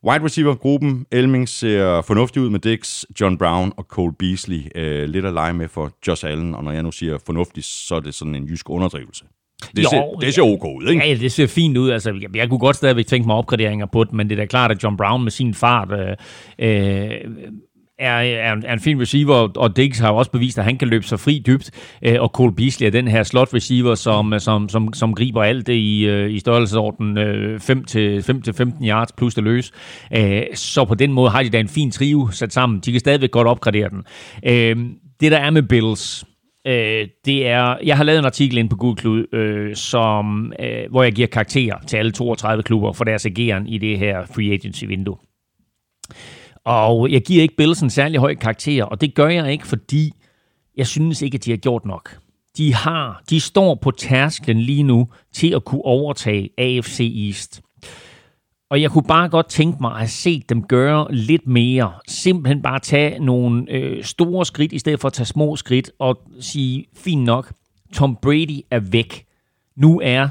Wide receiver-gruppen, Elming ser fornuftig ud med Dix, John Brown og Cole Beasley. Øh, lidt at lege med for Josh Allen, og når jeg nu siger fornuftig, så er det sådan en jysk underdrivelse. Det, Jo, ser, det ser ok ud, ikke? Ja, det ser fint ud. Altså, jeg, jeg kunne godt stadigvæk tænke mig opgraderinger på det, men det er da klart, at John Brown med sin fart øh, øh, er, er, en, er en fin receiver, og Diggs har jo også bevist, at han kan løbe sig fri dybt, øh, og Cole Beasley er den her slot receiver, som, øh, som, som, som griber alt det i, øh, i størrelsesorden øh, 5-15 yards plus det løs. Øh, så på den måde har de da en fin trio sat sammen. De kan stadigvæk godt opgradere den. Øh, det der er med Bills, øh, det er, jeg har lavet en artikel ind på Gudklud, øh, som, øh, hvor jeg giver karakterer til alle 32 klubber for deres ageren i det her free agency-vindue. Og jeg giver ikke Bills en særlig høj karakter, og det gør jeg ikke, fordi jeg synes ikke, at de har gjort nok. De har, de står på tærsklen lige nu til at kunne overtage AFC East. Og jeg kunne bare godt tænke mig at have set dem gøre lidt mere. Simpelthen bare tage nogle øh, store skridt, i stedet for at tage små skridt, og sige, fint nok, Tom Brady er væk. Nu er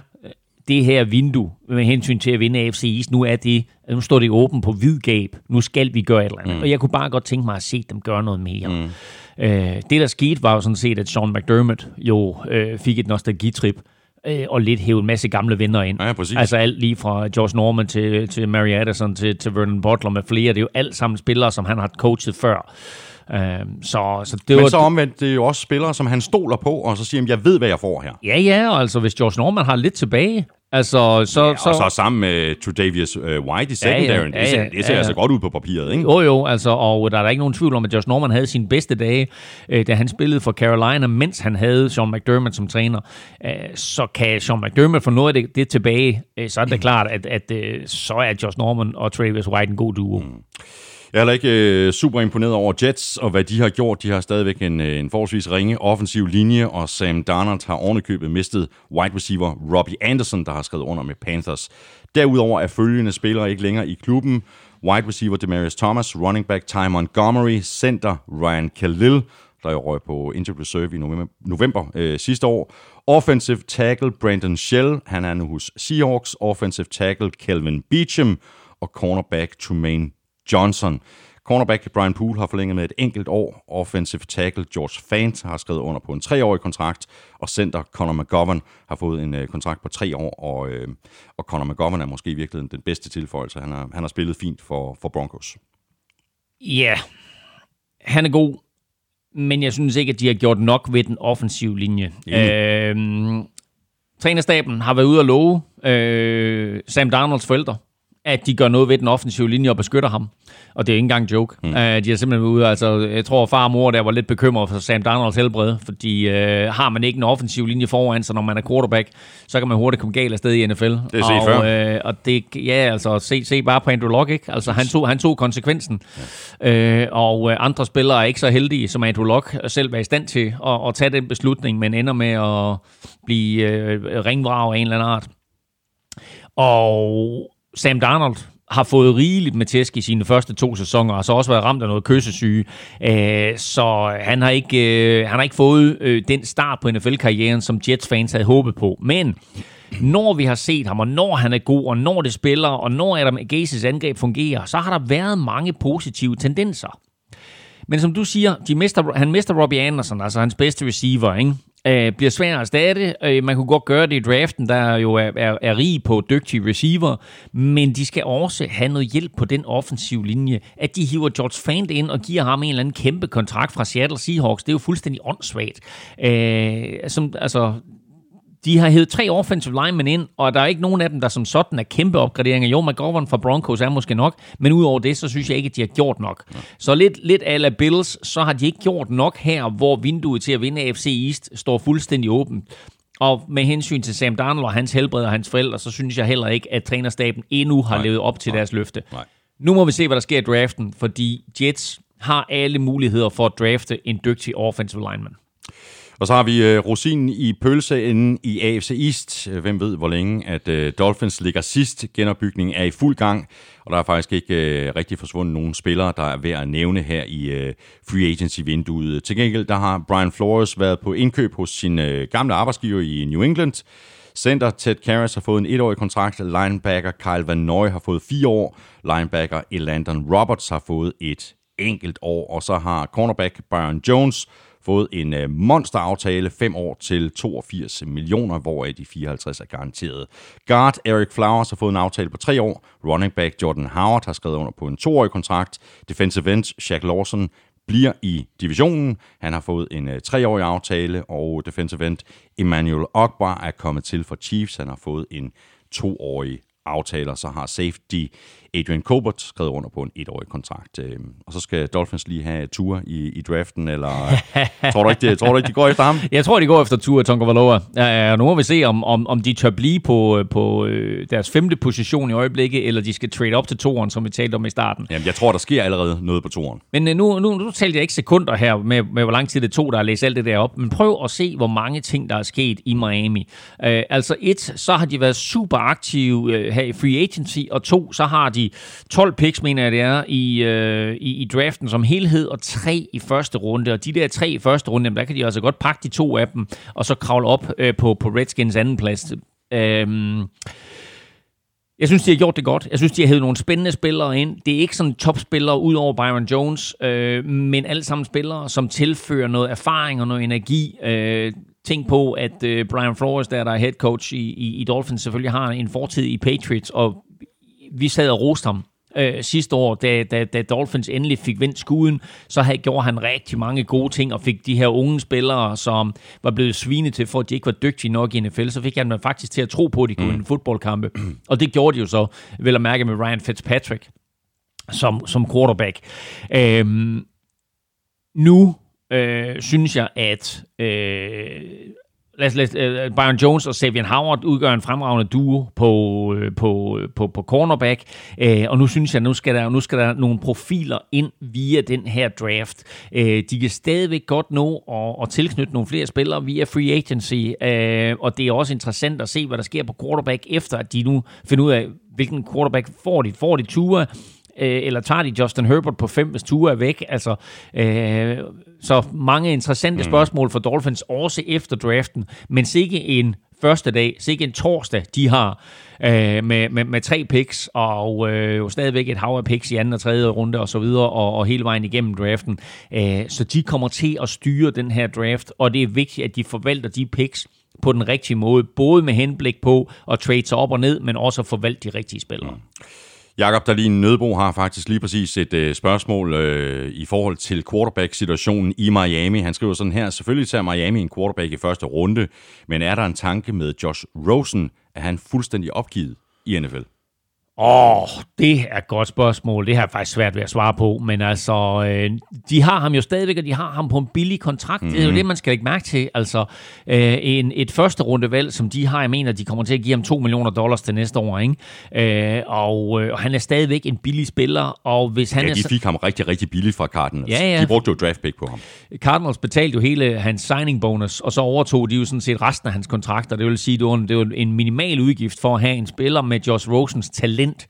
det her vindue med hensyn til at vinde AFC East, nu er det, nu står det åbent på hvid gab. Nu skal vi gøre et eller andet. Mm. Og jeg kunne bare godt tænke mig at se dem gøre noget mere. Mm. Øh, det, der skete, var jo sådan set, at Sean McDermott jo øh, fik et nostalgitrip øh, og lidt hæve en masse gamle venner ind. Ja, præcis. Altså alt lige fra Josh Norman til, til Mary Addison til, til Vernon Butler med flere. Det er jo alt sammen spillere, som han har coachet før. Uh, så, så det Men var, så omvendt, det er jo også spillere, som han stoler på, og så siger jeg ved, hvad jeg får her. Ja, ja, altså hvis Josh Norman har lidt tilbage, altså så... Ja, så, og så sammen med Tredavious uh, White i secondary. ja, det ser, ja, det ser ja. altså godt ud på papiret, ikke? Jo, jo, altså, og der er der ikke nogen tvivl om, at Josh Norman havde sine bedste dage, øh, da han spillede for Carolina, mens han havde Sean McDermott som træner. Øh, så kan Sean McDermott få noget af det, det tilbage, øh, så er det <clears throat> klart, at, at øh, så er Josh Norman og Travis White en god duo. Mm. Jeg er heller ikke øh, super imponeret over Jets, og hvad de har gjort. De har stadigvæk en, øh, en forholdsvis ringe offensiv linje, og Sam Darnold har ovenikøbet mistet wide receiver Robbie Anderson, der har skrevet under med Panthers. Derudover er følgende spillere ikke længere i klubben. Wide receiver Demarius Thomas, running back Ty Montgomery, center Ryan Khalil, der jo røg på injured reserve i november, november øh, sidste år. Offensive tackle Brandon Shell, han er nu hos Seahawks. Offensive tackle Kelvin Beecham og cornerback Trumaine Johnson. Cornerback Brian Poole har forlænget med et enkelt år. Offensive tackle George Fant har skrevet under på en treårig kontrakt, og center Conor McGovern har fået en øh, kontrakt på tre år, og, øh, og Conor McGovern er måske i virkeligheden den bedste tilføjelse. Han har, han har spillet fint for, for Broncos. Ja, han er god, men jeg synes ikke, at de har gjort nok ved den offensive linje. Øhm, trænerstaben har været ude at love øh, Sam Darnolds forældre, at de gør noget ved den offensive linje og beskytter ham. Og det er ikke engang en joke. Mm. Uh, de har simpelthen ude, altså, jeg tror, far og mor der var lidt bekymret for Sam Darnolds helbred, fordi uh, har man ikke en offensiv linje foran sig, når man er quarterback, så kan man hurtigt komme galt afsted i NFL. Det er set og, før. Øh, og det, ja, altså, se, se bare på Andrew Luck, ikke? Altså, han tog, han tog konsekvensen. Ja. Uh, og uh, andre spillere er ikke så heldige, som Andrew Luck selv var i stand til at, at tage den beslutning, men ender med at blive uh, ringvrag af en eller anden art. Og Sam Darnold har fået rigeligt med tæsk i sine første to sæsoner, og så også været ramt af noget kyssesyge. Øh, så han har ikke, øh, han har ikke fået øh, den start på NFL-karrieren, som Jets-fans havde håbet på. Men når vi har set ham, og når han er god, og når det spiller, og når Adam Gases angreb fungerer, så har der været mange positive tendenser. Men som du siger, de mister, han mister Robbie Anderson, altså hans bedste receiver, ikke? Øh, bliver svært at erstatte. Øh, man kunne godt gøre det i draften, der jo er, er, er rig på dygtige receiver, men de skal også have noget hjælp på den offensive linje. At de hiver George Fant ind og giver ham en eller anden kæmpe kontrakt fra Seattle Seahawks, det er jo fuldstændig åndssvagt. Øh, som, altså, de har hævet tre offensive linemen ind, og der er ikke nogen af dem, der som sådan er kæmpe opgraderinger. Jo, McGovern fra Broncos er måske nok, men udover det, så synes jeg ikke, at de har gjort nok. Ja. Så lidt, lidt ala Bills, så har de ikke gjort nok her, hvor vinduet til at vinde AFC East står fuldstændig åbent. Og med hensyn til Sam Darnold og hans helbred og hans forældre, så synes jeg heller ikke, at trænerstaben endnu har Nej. levet op til Nej. deres løfte. Nej. Nu må vi se, hvad der sker i draften, fordi Jets har alle muligheder for at drafte en dygtig offensive lineman. Og så har vi øh, rosinen i pølseenden i AFC East. Øh, hvem ved, hvor længe at øh, Dolphins ligger sidst. Genopbygningen er i fuld gang, og der er faktisk ikke øh, rigtig forsvundet nogen spillere, der er værd at nævne her i øh, free agency-vinduet. Til gengæld der har Brian Flores været på indkøb hos sin øh, gamle arbejdsgiver i New England. Center Ted Karras har fået en etårig kontrakt. Linebacker Kyle Van Noy har fået fire år. Linebacker Elandon Roberts har fået et enkelt år. Og så har cornerback Byron Jones fået en øh, monsteraftale, 5 år til 82 millioner, hvoraf de 54 er garanteret. Guard Eric Flowers har fået en aftale på 3 år. Running back Jordan Howard har skrevet under på en 2-årig kontrakt. Defensive end Shaq Lawson bliver i divisionen. Han har fået en øh, treårig aftale, og defensive end Emmanuel Ogbar er kommet til for Chiefs. Han har fået en toårig aftaler, så har safety Adrian Colbert skrevet under på en etårig kontrakt. Øh, Og så skal Dolphins lige have tur i, i draften, eller <laughs> tror du ikke, det, tror du ikke, de går efter ham? Jeg tror, de går efter Tua Tonga Ja, nu må vi se, om, om, om de tør blive på, på øh, deres femte position i øjeblikket, eller de skal trade op til toeren, som vi talte om i starten. Jamen, jeg tror, der sker allerede noget på turen. Men øh, nu, nu, nu talte jeg ikke sekunder her med, med, hvor lang tid det tog, der at læse alt det der op. Men prøv at se, hvor mange ting, der er sket i Miami. Uh, altså et, så har de været super aktive uh, her i free agency, og to, så har de 12 picks, mener jeg det er, i, øh, i, i draften som helhed, og tre i første runde. Og de der tre i første runde, jamen, der kan de altså godt pakke de to af dem, og så kravle op øh, på, på Redskins anden plads Øhm, jeg synes, de har gjort det godt. Jeg synes, de har hævet nogle spændende spillere ind. Det er ikke sådan topspillere ud over Byron Jones, øh, men alle sammen spillere, som tilfører noget erfaring og noget energi. Øh, tænk på, at øh, Brian Flores, der, der er head coach i, i, i Dolphins, selvfølgelig har en fortid i Patriots, og vi sad og roste ham øh, sidste år, da, da, da Dolphins endelig fik vendt skuden, så havde, gjorde han rigtig mange gode ting, og fik de her unge spillere, som var blevet svinet til, for at de ikke var dygtige nok i NFL, så fik han dem faktisk til at tro på, at de kunne mm. en fodboldkampe. Og det gjorde de jo så, vel at mærke med Ryan Fitzpatrick som, som quarterback. Øhm, nu øh, synes jeg, at øh, lad os, lad, uh, Byron Jones og Savian Howard udgør en fremragende duo på, uh, på, øh, på, på cornerback, uh, og nu synes jeg, nu skal, der, nu skal der nogle profiler ind via den her draft. Uh, de kan stadigvæk godt nå at, at tilknytte nogle flere spillere via free agency, uh, og det er også interessant at se, hvad der sker på quarterback, efter at de nu finder ud af, hvilken quarterback får de. Får de Tua, eller tager de Justin Herbert på fem, hvis Tua er væk? Altså, Uh, så mange interessante mm. spørgsmål for Dolphins også efter draften, men sikke en første dag, sikke en torsdag, de har øh, med, med, med tre picks, og øh, jo stadigvæk et hav af picks i anden og tredje runde og så videre, og, og hele vejen igennem draften. Øh, så de kommer til at styre den her draft, og det er vigtigt, at de forvalter de picks på den rigtige måde, både med henblik på at trade sig op og ned, men også at forvalte de rigtige spillere. Mm. Jakob Dahlin Nødbo har faktisk lige præcis et øh, spørgsmål øh, i forhold til quarterback-situationen i Miami. Han skriver sådan her, selvfølgelig tager Miami en quarterback i første runde, men er der en tanke med Josh Rosen, at han fuldstændig opgivet i NFL? Åh, oh, det er et godt spørgsmål. Det har jeg faktisk svært ved at svare på. Men altså, øh, de har ham jo stadigvæk, og de har ham på en billig kontrakt. Mm-hmm. Det er jo mhm. det, man skal ikke mærke til. Altså, øh, en, et første rundevalg, som de har, jeg mener, de kommer til at give ham 2 millioner dollars til næste år. Ikke? Øh, og, øh, og han er stadigvæk en billig spiller. Og hvis han ja, de fik ham rigtig, rigtig billigt fra Cardinals. Ja, ja. De brugte jo draft pick på ham. Cardinals betalte jo hele hans signing bonus, og så overtog de jo sådan set resten af hans kontrakter. Det vil sige, det var, det var en minimal udgift for at have en spiller med Josh Rosens talent talent,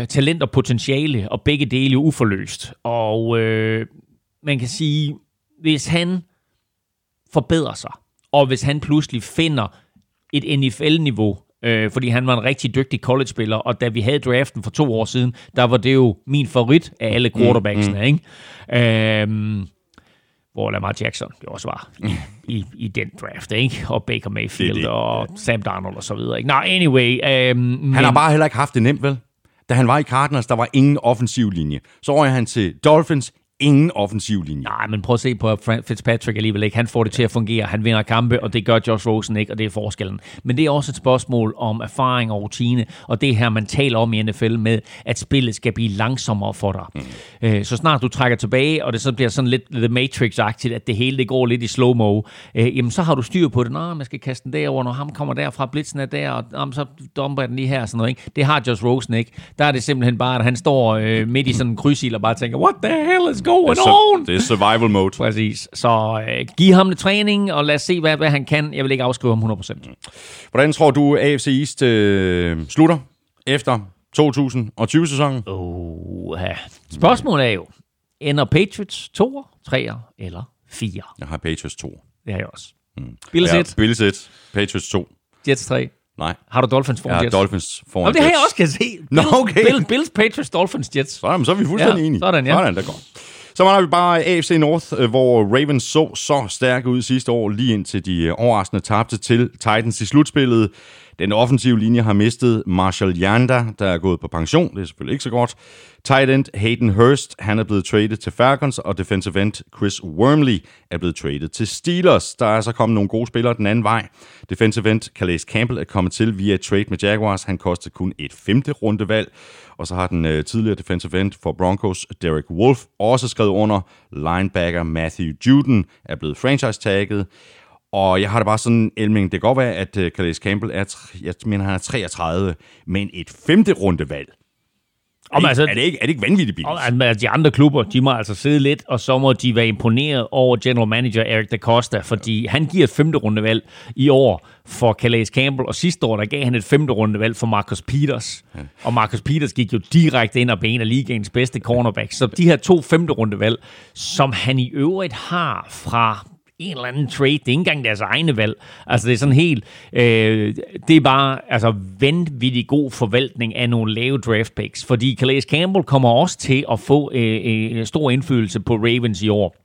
øh, talent og potentiale, og begge dele uforløst. Og øh, man kan sige, hvis han forbedrer sig, og hvis han pludselig finder et NFL-niveau, øh, fordi han var en rigtig dygtig college-spiller, og da vi havde draften for to år siden, der var det jo min favorit af alle quarterbacksene, mm, mm. ikke? Øh, hvor Lamar Jackson jo også var i, <laughs> i, i den draft, ikke? Og Baker Mayfield det det. og Sam Darnold og så videre. Ikke? Nå, anyway. Um, han har bare heller ikke haft det nemt, vel? Da han var i Cardinals, der var ingen offensiv linje. Så røg han til Dolphins, ingen offensiv linje. Nej, men prøv at se på Fitzpatrick alligevel ikke. Han får det til at fungere. Han vinder kampe, og det gør Josh Rosen ikke, og det er forskellen. Men det er også et spørgsmål om erfaring og rutine, og det her, man taler om i NFL med, at spillet skal blive langsommere for dig. Mm. Øh, så snart du trækker tilbage, og det så bliver sådan lidt The Matrix-agtigt, at det hele det går lidt i slow-mo, øh, jamen så har du styr på det. Nå, man skal kaste den derover, når ham kommer derfra, blitzen er der, og jamen, så dumper den lige her. Sådan noget, ikke? Det har Josh Rosen ikke. Der er det simpelthen bare, at han står øh, midt i sådan en krydsil og bare tænker, what the hell is going det on? Det er survival mode. Præcis. Så øh, giv ham lidt træning, og lad os se, hvad, hvad han kan. Jeg vil ikke afskrive ham 100%. Hvordan tror du, AFC East øh, slutter efter 2020-sæsonen? Oh, ja. Spørgsmålet er jo, ender Patriots 2, 3 eller 4? Jeg har Patriots 2. Det har jeg også. Mm. Bills 1. Bills 1. Patriots 2. Jets 3. Nej. Har du Dolphins foran Jets? Ja, Dolphins foran Jets. det har jeg også kan se. Nå, okay. Bills, Bills, Patriots, Dolphins, Jets. Sådan, så er vi fuldstændig ja, enige. Sådan, ja. Sådan, der går. Så var vi bare AFC North, øh, hvor Ravens så så stærke ud sidste år, lige indtil de øh, overraskende tabte til Titans i slutspillet. Den offensive linje har mistet Marshall Yanda, der er gået på pension. Det er selvfølgelig ikke så godt. Tight end Hayden Hurst, han er blevet traded til Falcons, og defensive end Chris Wormley er blevet traded til Steelers. Der er så kommet nogle gode spillere den anden vej. Defensive end Calais Campbell er kommet til via trade med Jaguars. Han kostede kun et femte rundevalg. Og så har den øh, tidligere defensive end for Broncos, Derek Wolf, også skrevet under. Linebacker Matthew Juden er blevet franchise-tagget. Og jeg har det bare sådan, Elming, det kan godt være, at uh, Calais Campbell er, jeg mener, han er 33, men et femte rundevalg, er, det, altså, er, det ikke, er det ikke vanvittigt billigt? Altså, de andre klubber, de må altså sidde lidt, og så må de være imponeret over general manager Eric Da Costa, fordi han giver et femte rundevalg i år for Calais Campbell, og sidste år, der gav han et femte rundevalg for Marcus Peters. Ja. Og Marcus Peters gik jo direkte ind og ben af ligaens bedste cornerback. Så de her to femte rundevalg, som han i øvrigt har fra en eller anden trade. Det er ikke engang deres egne valg. Altså, det er sådan helt... Øh, det er bare altså, vanvittig god forvaltning af nogle lave draft picks, fordi Calais Campbell kommer også til at få øh, øh, stor indflydelse på Ravens i år.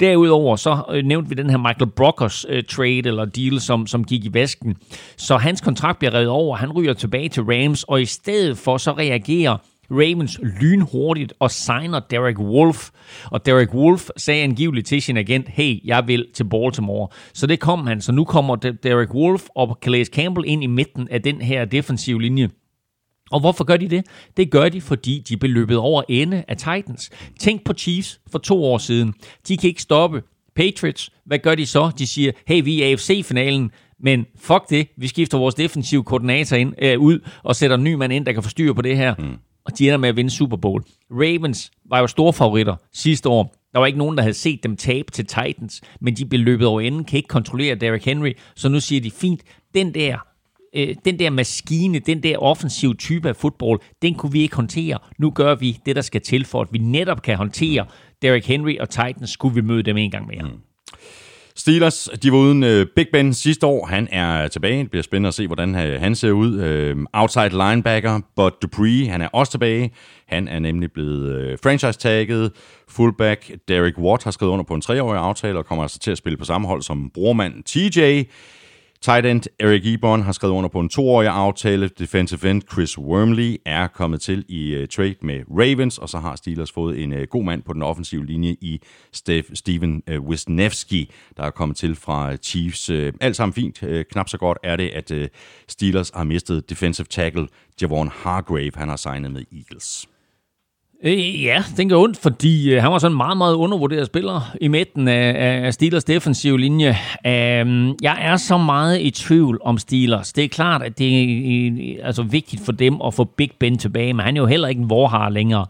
Derudover så øh, nævnte vi den her Michael Brockers øh, trade eller deal, som, som gik i vasken. Så hans kontrakt bliver reddet over. Han ryger tilbage til Rams, og i stedet for så reagerer Ravens lynhurtigt og signer Derek Wolf. Og Derek Wolf sagde angiveligt til sin agent, hey, jeg vil til Baltimore. Så det kom han. Så nu kommer Derek Wolf og Calais Campbell ind i midten af den her defensive linje. Og hvorfor gør de det? Det gør de, fordi de blev løbet over ende af Titans. Tænk på Chiefs for to år siden. De kan ikke stoppe Patriots. Hvad gør de så? De siger, hey, vi er AFC-finalen, men fuck det, vi skifter vores defensive koordinator ind, øh, ud og sætter en ny mand ind, der kan forstyrre på det her. Mm og de ender med at vinde Super Bowl. Ravens var jo store favoritter sidste år. Der var ikke nogen, der havde set dem tabe til Titans, men de blev løbet over enden, kan ikke kontrollere Derrick Henry, så nu siger de, fint, den der øh, den der maskine, den der offensive type af fodbold, den kunne vi ikke håndtere. Nu gør vi det, der skal til for, at vi netop kan håndtere Derrick Henry og Titans, skulle vi møde dem en gang mere. Mm. Steelers, de var uden øh, Big Ben sidste år. Han er tilbage. Det bliver spændende at se, hvordan øh, han ser ud. Øhm, outside linebacker, but Dupree, han er også tilbage. Han er nemlig blevet øh, franchise-tagget. Fullback Derek Watt har skrevet under på en treårig aftale og kommer altså til at spille på samme hold som brormand TJ. Tight end Eric Ebon har skrevet under på en toårig aftale. Defensive end Chris Wormley er kommet til i uh, trade med Ravens, og så har Steelers fået en uh, god mand på den offensive linje i Steph, Steven uh, Wisniewski, der er kommet til fra Chiefs. Uh, alt sammen fint. Uh, knap så godt er det, at uh, Steelers har mistet defensive tackle Javon Hargrave. Han har signet med Eagles. Øh, ja, den gør ondt, fordi øh, han var sådan en meget, meget undervurderet spiller i midten af, af Steelers defensive linje. Øh, jeg er så meget i tvivl om Steelers. Det er klart, at det er øh, altså vigtigt for dem at få Big Ben tilbage, men han er jo heller ikke en vorhar længere.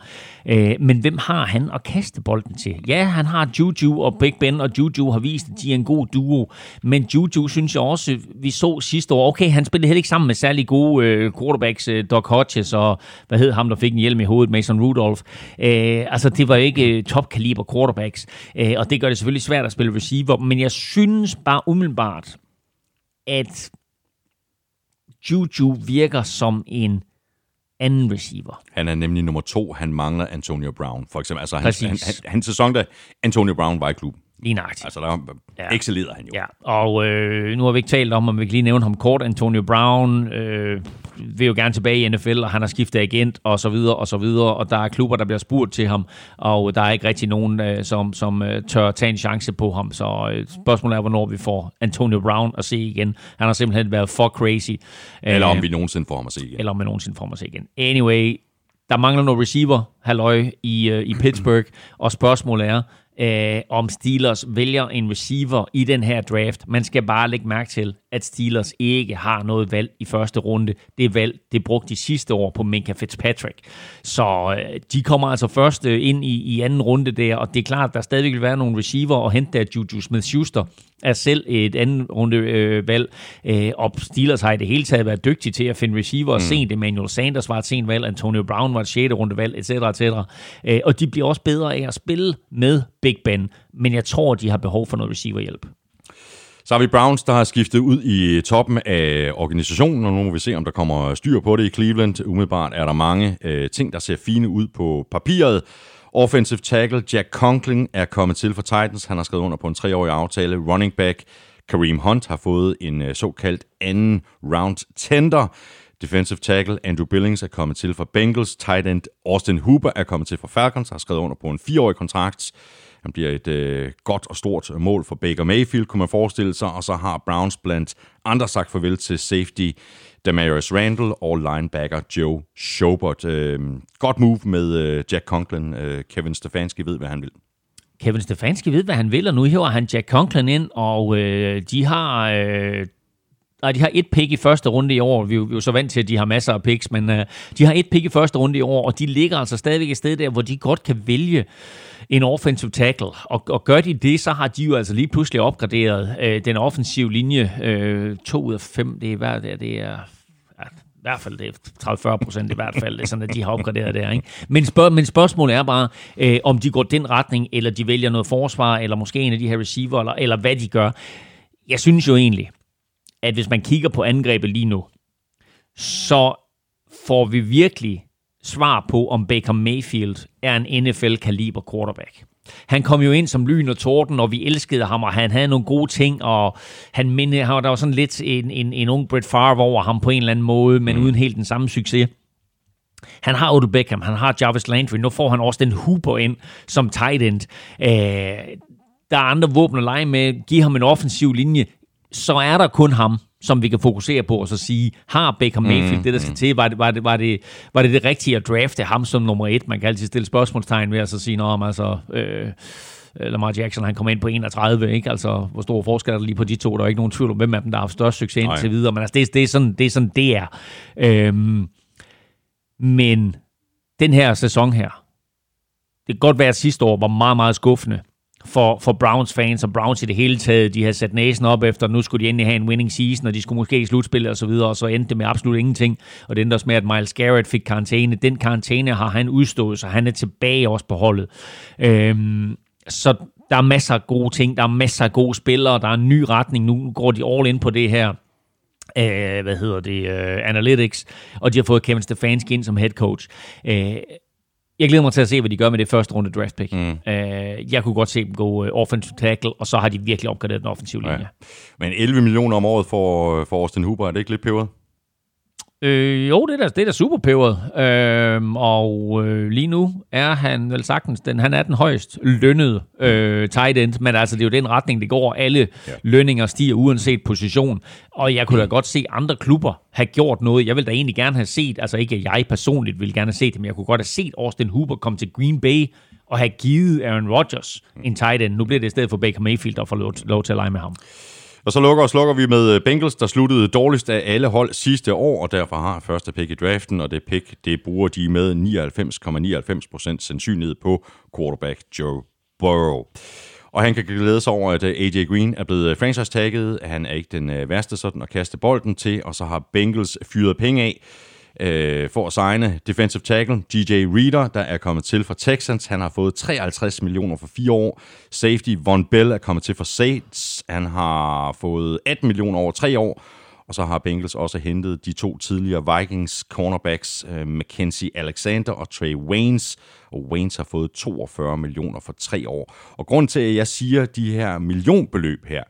Øh, men hvem har han at kaste bolden til? Ja, han har Juju og Big Ben, og Juju har vist, at de er en god duo. Men Juju synes jeg også, vi så sidste år, okay, han spillede heller ikke sammen med særlig gode øh, quarterbacks, øh, Doc Hodges og, hvad hed ham, der fik en hjelm i hovedet, Mason Rudolph. Øh, altså, det var ikke øh, quarterbacks, øh, og det gør det selvfølgelig svært at spille receiver, men jeg synes bare umiddelbart, at Juju virker som en anden receiver. Han er nemlig nummer to. Han mangler Antonio Brown, for eksempel. Altså, hans, han, han, hans sæson, da Antonio Brown var i klubben. Lige nøjagtigt. Altså, der ja. excellerede han jo. Ja, og øh, nu har vi ikke talt om, om vi kan lige nævne ham kort. Antonio Brown øh, vil jo gerne tilbage i NFL, og han har skiftet agent, og så videre, og så videre. Og der er klubber, der bliver spurgt til ham, og der er ikke rigtig nogen, øh, som, som øh, tør tage en chance på ham. Så øh, spørgsmålet er, hvornår vi får Antonio Brown at se igen. Han har simpelthen været for crazy. Eller om øh, vi nogensinde får ham at se igen. Eller om vi nogensinde får ham at se igen. Anyway, der mangler noget receiver, halløj, i, øh, i Pittsburgh, og spørgsmålet er, øh, om Steelers vælger en receiver i den her draft. Man skal bare lægge mærke til, at Steelers ikke har noget valg i første runde. Det valg, det brugte de sidste år på Minka Fitzpatrick. Så øh, de kommer altså først øh, ind i, i anden runde der, og det er klart, at der stadigvæk vil være nogle receiver og hente der Juju Smith-Schuster er selv et andet runde øh, valg, øh, og Steelers har i det hele taget været dygtige til at finde receiver mm. sent. Emmanuel Sanders var et sent valg, Antonio Brown var et 6. runde valg, etc. etc. Øh, og de bliver også bedre af at spille med Big Ben, men jeg tror, de har behov for noget receiverhjælp. Så har vi Browns, der har skiftet ud i toppen af organisationen, og nu må vi se, om der kommer styr på det i Cleveland. Umiddelbart er der mange øh, ting, der ser fine ud på papiret. Offensive tackle Jack Conklin er kommet til for Titans. Han har skrevet under på en treårig aftale. Running back Kareem Hunt har fået en øh, såkaldt anden round tender. Defensive tackle Andrew Billings er kommet til for Bengals. Tight end Austin Hooper er kommet til for Falcons, har skrevet under på en fireårig kontrakt. Han bliver et øh, godt og stort mål for Baker Mayfield, kunne man forestille sig, og så har Browns blandt andre sagt farvel til safety Demarius Randall og linebacker Joe Schobert. Øh, godt move med øh, Jack Conklin. Øh, Kevin Stefanski ved, hvad han vil. Kevin Stefanski ved, hvad han vil, og nu hiver han Jack Conklin ind, og øh, de har... Øh Nej, de har et pick i første runde i år. Vi er jo, vi er jo så vant til, at de har masser af picks, men øh, de har et pick i første runde i år, og de ligger altså stadigvæk et sted der, hvor de godt kan vælge en offensive tackle. Og, og gør de det, så har de jo altså lige pludselig opgraderet øh, den offensive linje. Øh, to ud af fem, det er hvad det er, det er hvert fald det er 30-40 procent i hvert fald, det er sådan, at de har opgraderet der. Ikke? Men, spørg, men spørgsmålet er bare, øh, om de går den retning, eller de vælger noget forsvar, eller måske en af de her receiver, eller, eller hvad de gør. Jeg synes jo egentlig, at hvis man kigger på angrebet lige nu, så får vi virkelig svar på, om Baker Mayfield er en NFL-kaliber quarterback. Han kom jo ind som lyn og torden, og vi elskede ham, og han havde nogle gode ting, og han minde, der var sådan lidt en, en, en ung Brett Favre over ham på en eller anden måde, men mm. uden helt den samme succes. Han har Odell Beckham, han har Jarvis Landry, nu får han også den Hooper ind som tight end. Øh, der er andre våben at lege med, giv ham en offensiv linje, så er der kun ham som vi kan fokusere på, og så sige, har Baker Mayfield mm, det, der skal mm. til? Var det, var, det, var, det, var det det rigtige at drafte ham som nummer et? Man kan altid stille spørgsmålstegn ved at så sige, om altså... Øh, Lamar Jackson, han kommer ind på 31, ikke? Altså, hvor stor forskel er der lige på de to? Der er ikke nogen tvivl om, hvem af dem, der har haft størst succes indtil videre. Men altså, det, det, er sådan, det er sådan, det er. Øhm, men den her sæson her, det kan godt være, at sidste år var meget, meget skuffende for, for Browns fans og Browns i det hele taget. De havde sat næsen op efter, at nu skulle de endelig have en winning season, og de skulle måske i slutspillet og så videre, og så endte det med absolut ingenting. Og det endte også med, at Miles Garrett fik karantæne. Den karantæne har han udstået, så han er tilbage også på holdet. Øhm, så der er masser af gode ting, der er masser af gode spillere, der er en ny retning. Nu går de all in på det her Uh, hvad hedder det, uh, analytics, og de har fået Kevin Stefanski ind som head coach. Uh, jeg glæder mig til at se, hvad de gør med det første runde draft pick. Mm. Uh, jeg kunne godt se dem gå uh, offensive tackle, og så har de virkelig opgraderet den offensive linje. Ja. Men 11 millioner om året for, for Austin Hooper, er det ikke lidt peberet? Øh, jo, det er da, det er da super peberet. Øh, og øh, lige nu er han vel sagtens, den, han er den højst lønnede øh, tight end, men altså det er jo den retning, det går. Alle ja. lønninger stiger uanset position, og jeg kunne da godt se andre klubber have gjort noget. Jeg vil da egentlig gerne have set, altså ikke at jeg personligt vil gerne have set det, men jeg kunne godt have set Austin Hooper komme til Green Bay og have givet Aaron Rodgers en tight end. Nu bliver det i stedet for Baker Mayfield, der får lov, lov til at lege med ham. Og så lukker og slukker vi med øh, Bengals, der sluttede dårligst af alle hold sidste år, og derfor har første pick i draften, og det pick, det bruger de med 99,99% sandsynlighed på quarterback Joe Burrow. Og han kan glæde sig over, at øh, AJ Green er blevet øh, franchise-tagget. Han er ikke den værste sådan at kaste bolden til, og så har Bengals fyret penge af øh, for at signe defensive tackle DJ Reader, der er kommet til fra Texans. Han har fået 53 millioner for fire år. Safety Von Bell er kommet til fra Saints. Han har fået 18 millioner over tre år. Og så har Bengals også hentet de to tidligere Vikings cornerbacks, uh, Mackenzie Alexander og Trey Waynes. Og Waynes har fået 42 millioner for tre år. Og grund til, at jeg siger de her millionbeløb her,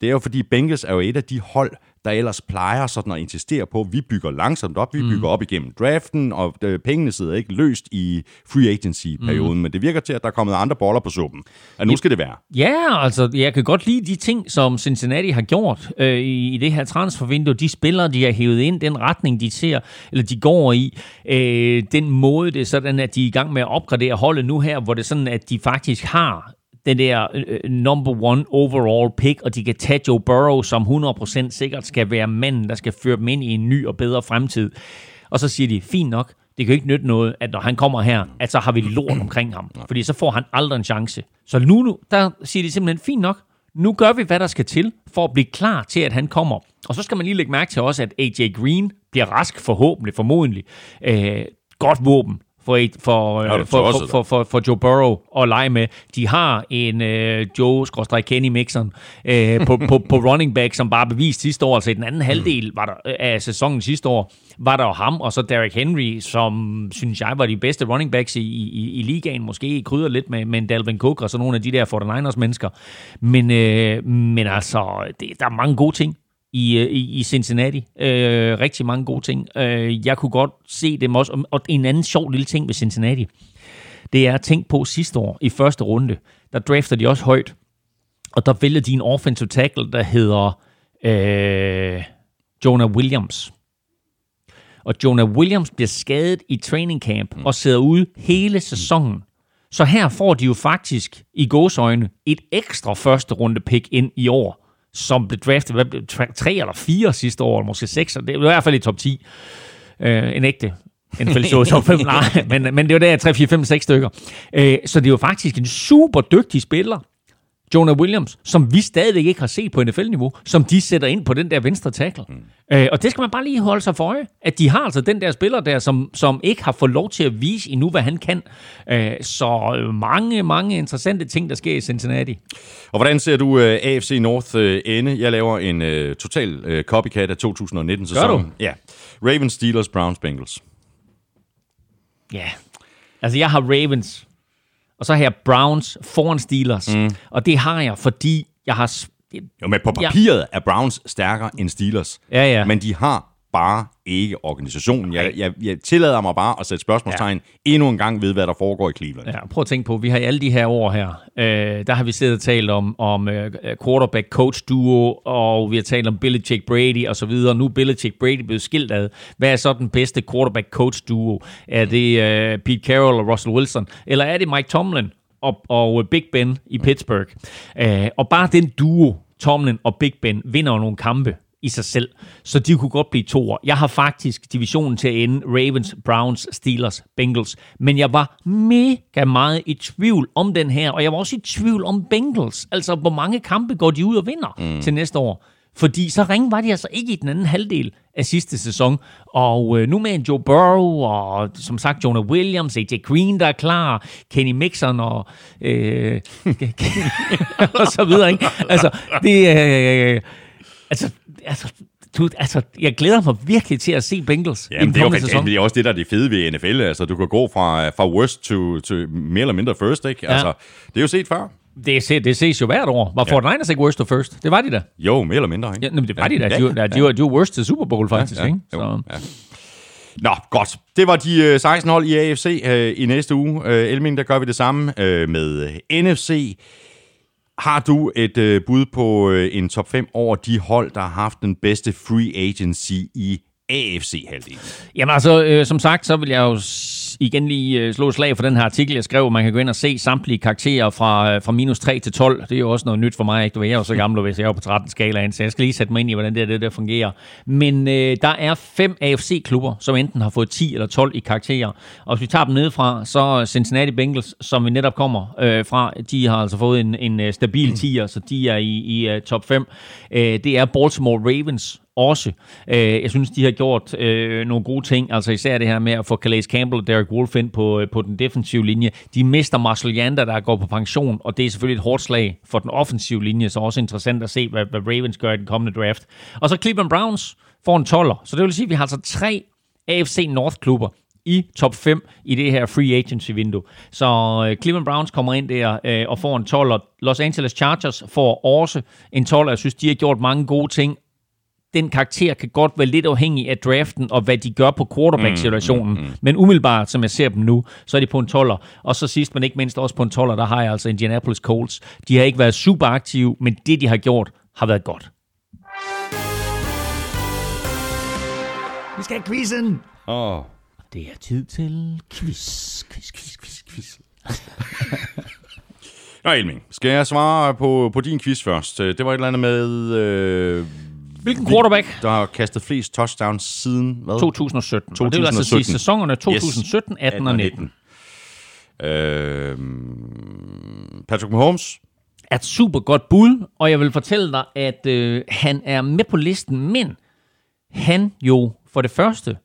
det er jo fordi Bengals er jo et af de hold, der ellers plejer sådan at insistere på, at vi bygger langsomt op, vi mm. bygger op igennem draften, og øh, pengene sidder ikke løst i free agency-perioden, mm. men det virker til, at der er kommet andre boller på suppen. At nu skal det være. Ja, altså, jeg kan godt lide de ting, som Cincinnati har gjort øh, i, i det her transfervindue. De spillere, de har hævet ind, den retning, de ser, eller de går i, øh, den måde, det er sådan, at de er i gang med at opgradere holdet nu her, hvor det er sådan, at de faktisk har den der uh, number one overall pick, og de kan tage Joe Burrow, som 100% sikkert skal være manden, der skal føre dem ind i en ny og bedre fremtid. Og så siger de, fint nok, det kan ikke nytte noget, at når han kommer her, at så har vi lort omkring ham. Fordi så får han aldrig en chance. Så nu, nu der siger de simpelthen, fint nok, nu gør vi, hvad der skal til, for at blive klar til, at han kommer. Og så skal man lige lægge mærke til også, at AJ Green bliver rask forhåbentlig, formodentlig. Øh, godt våben for, for, øh, for, for, for, for, for Joe Burrow at lege med. De har en uh, Joe-Kenny Mixon uh, på, på, på running back, som bare bevist sidste år, altså i den anden halvdel var der, af sæsonen sidste år, var der jo ham, og så Derrick Henry, som synes jeg var de bedste running backs i, i, i ligaen, måske krydder lidt med, med Dalvin Cook og så nogle af de der 49ers mennesker. Men, uh, men altså, det, der er mange gode ting i, øh, i, i Cincinnati. Øh, rigtig mange gode ting. Øh, jeg kunne godt se dem også. Og en anden sjov lille ting ved Cincinnati, det er at tænke på sidste år i første runde, der drafter de også højt. Og der vælger de en offensive tackle, der hedder øh, Jonah Williams. Og Jonah Williams bliver skadet i training camp og sidder ude hele sæsonen. Så her får de jo faktisk i gåsøjne et ekstra første runde pick ind i år som blev draftet hvad blev, tre eller fire sidste år, eller måske seks, det var i hvert fald i top 10. Øh, en ægte NFL-show top 5, nej, men, men det var der 3, 4, 5, 6 stykker. Øh, så det er jo faktisk en super dygtig spiller, Jonah Williams, som vi stadigvæk ikke har set på NFL-niveau, som de sætter ind på den der venstre tackle. Mm. Øh, og det skal man bare lige holde sig for øje, at de har altså den der spiller der, som, som ikke har fået lov til at vise endnu, hvad han kan. Øh, så mange, mange interessante ting, der sker i Cincinnati. Og hvordan ser du uh, AFC North uh, ende? Jeg laver en uh, total uh, copycat af 2019-sæsonen. Gør du? Ja. Ravens, Steelers, Browns, Bengals. Ja, altså jeg har Ravens, og så har jeg Browns foran Steelers. Mm. Og det har jeg, fordi jeg har... Jo, men på papiret ja. er Browns stærkere end Steelers. Ja, ja. Men de har bare ikke organisationen. Jeg, jeg, jeg tillader mig bare at sætte spørgsmålstegn ja. endnu en gang ved, hvad der foregår i Cleveland. Ja, prøv at tænke på, vi har i alle de her år her, øh, der har vi siddet og talt om, om øh, quarterback-coach-duo, og vi har talt om Belichick Brady og så videre. Nu er Belichick Brady blevet skilt ad. Hvad er så den bedste quarterback-coach-duo? Er det øh, Pete Carroll og Russell Wilson? Eller er det Mike Tomlin og, og øh, Big Ben i Pittsburgh? Øh, og bare den duo, Tomlin og Big Ben, vinder nogle kampe i sig selv. Så de kunne godt blive to år. Jeg har faktisk divisionen til at ende Ravens, Browns, Steelers, Bengals. Men jeg var mega meget i tvivl om den her, og jeg var også i tvivl om Bengals. Altså, hvor mange kampe går de ud og vinder mm. til næste år? Fordi så ringe var de altså ikke i den anden halvdel af sidste sæson. Og øh, nu med en Joe Burrow, og som sagt Jonah Williams, AJ Green, der er klar, Kenny Mixon og, øh, <laughs> og så videre. Ikke? Altså, det. Øh, altså, altså, du, altså, jeg glæder mig virkelig til at se Bengals i Jamen, den det er jo sæson. Det er også det, der er det fede ved NFL. Altså, du kan gå fra, fra worst to, to mere eller mindre first, ikke? Altså, det er jo set før. Det, se, det ses jo hvert år. Var Ja. ja. 49ers ikke worst to first? Det var de da. Jo, mere eller mindre, ikke? Ja, men det var de da. Ja, De, var- ja, de, var, de, var, worst til Super Bowl, faktisk. ja, ikke? jo, Så, ja. Nå, godt. Det var de øh, 16 hold i AFC øh, i næste uge. Øh, Elming, der gør vi det samme øh, med øh, NFC. Har du et øh, bud på øh, en top 5 over de hold, der har haft den bedste free agency i AFC-halvdelen? Jamen altså, øh, som sagt, så vil jeg jo igen lige øh, slå et slag for den her artikel, jeg skrev. Man kan gå ind og se samtlige karakterer fra, øh, fra minus 3 til 12. Det er jo også noget nyt for mig. Ikke? Du ved, Jeg er jo så gammel, hvis jeg er på 13 skalaen, så jeg skal lige sætte mig ind i, hvordan det, det der fungerer. Men øh, der er fem AFC-klubber, som enten har fået 10 eller 12 i karakterer. Og hvis vi tager dem nedefra, så Cincinnati Bengals, som vi netop kommer øh, fra, de har altså fået en, en øh, stabil 10'er, så de er i, i uh, top 5. Øh, det er Baltimore Ravens, også. Øh, jeg synes, de har gjort øh, nogle gode ting, altså især det her med at få Calais Campbell og Derek Wolf ind på, øh, på den defensive linje. De mister Marcel Yander, der går på pension, og det er selvfølgelig et hårdt slag for den offensive linje, så også interessant at se, hvad, hvad Ravens gør i den kommende draft. Og så Cleveland Browns får en 12'er, så det vil sige, at vi har altså tre AFC North-klubber i top 5 i det her free agency-vindue. Så øh, Cleveland Browns kommer ind der øh, og får en 12'er. Los Angeles Chargers får også en 12'er. Jeg synes, de har gjort mange gode ting, den karakter kan godt være lidt afhængig af draften og hvad de gør på quarterback-situationen. Mm, mm, mm. Men umiddelbart, som jeg ser dem nu, så er de på en 12'er. Og så sidst, men ikke mindst også på en 12'er, der har jeg altså Indianapolis Colts. De har ikke været super aktive, men det, de har gjort, har været godt. Vi skal have quizzen! Åh, oh. Det er tid til quiz, quiz, quiz, quiz, quiz. <laughs> Nå, Elming, skal jeg svare på, på din quiz først? Det var et eller andet med... Øh, Hvilken quarterback? der har kastet flest touchdowns siden... Hvad? 2017. 2017. Og det vil altså sige 2017. sæsonerne 2017, 18 og 19. Øh, Patrick Mahomes. er et super godt bud, og jeg vil fortælle dig, at øh, han er med på listen, men han jo for det første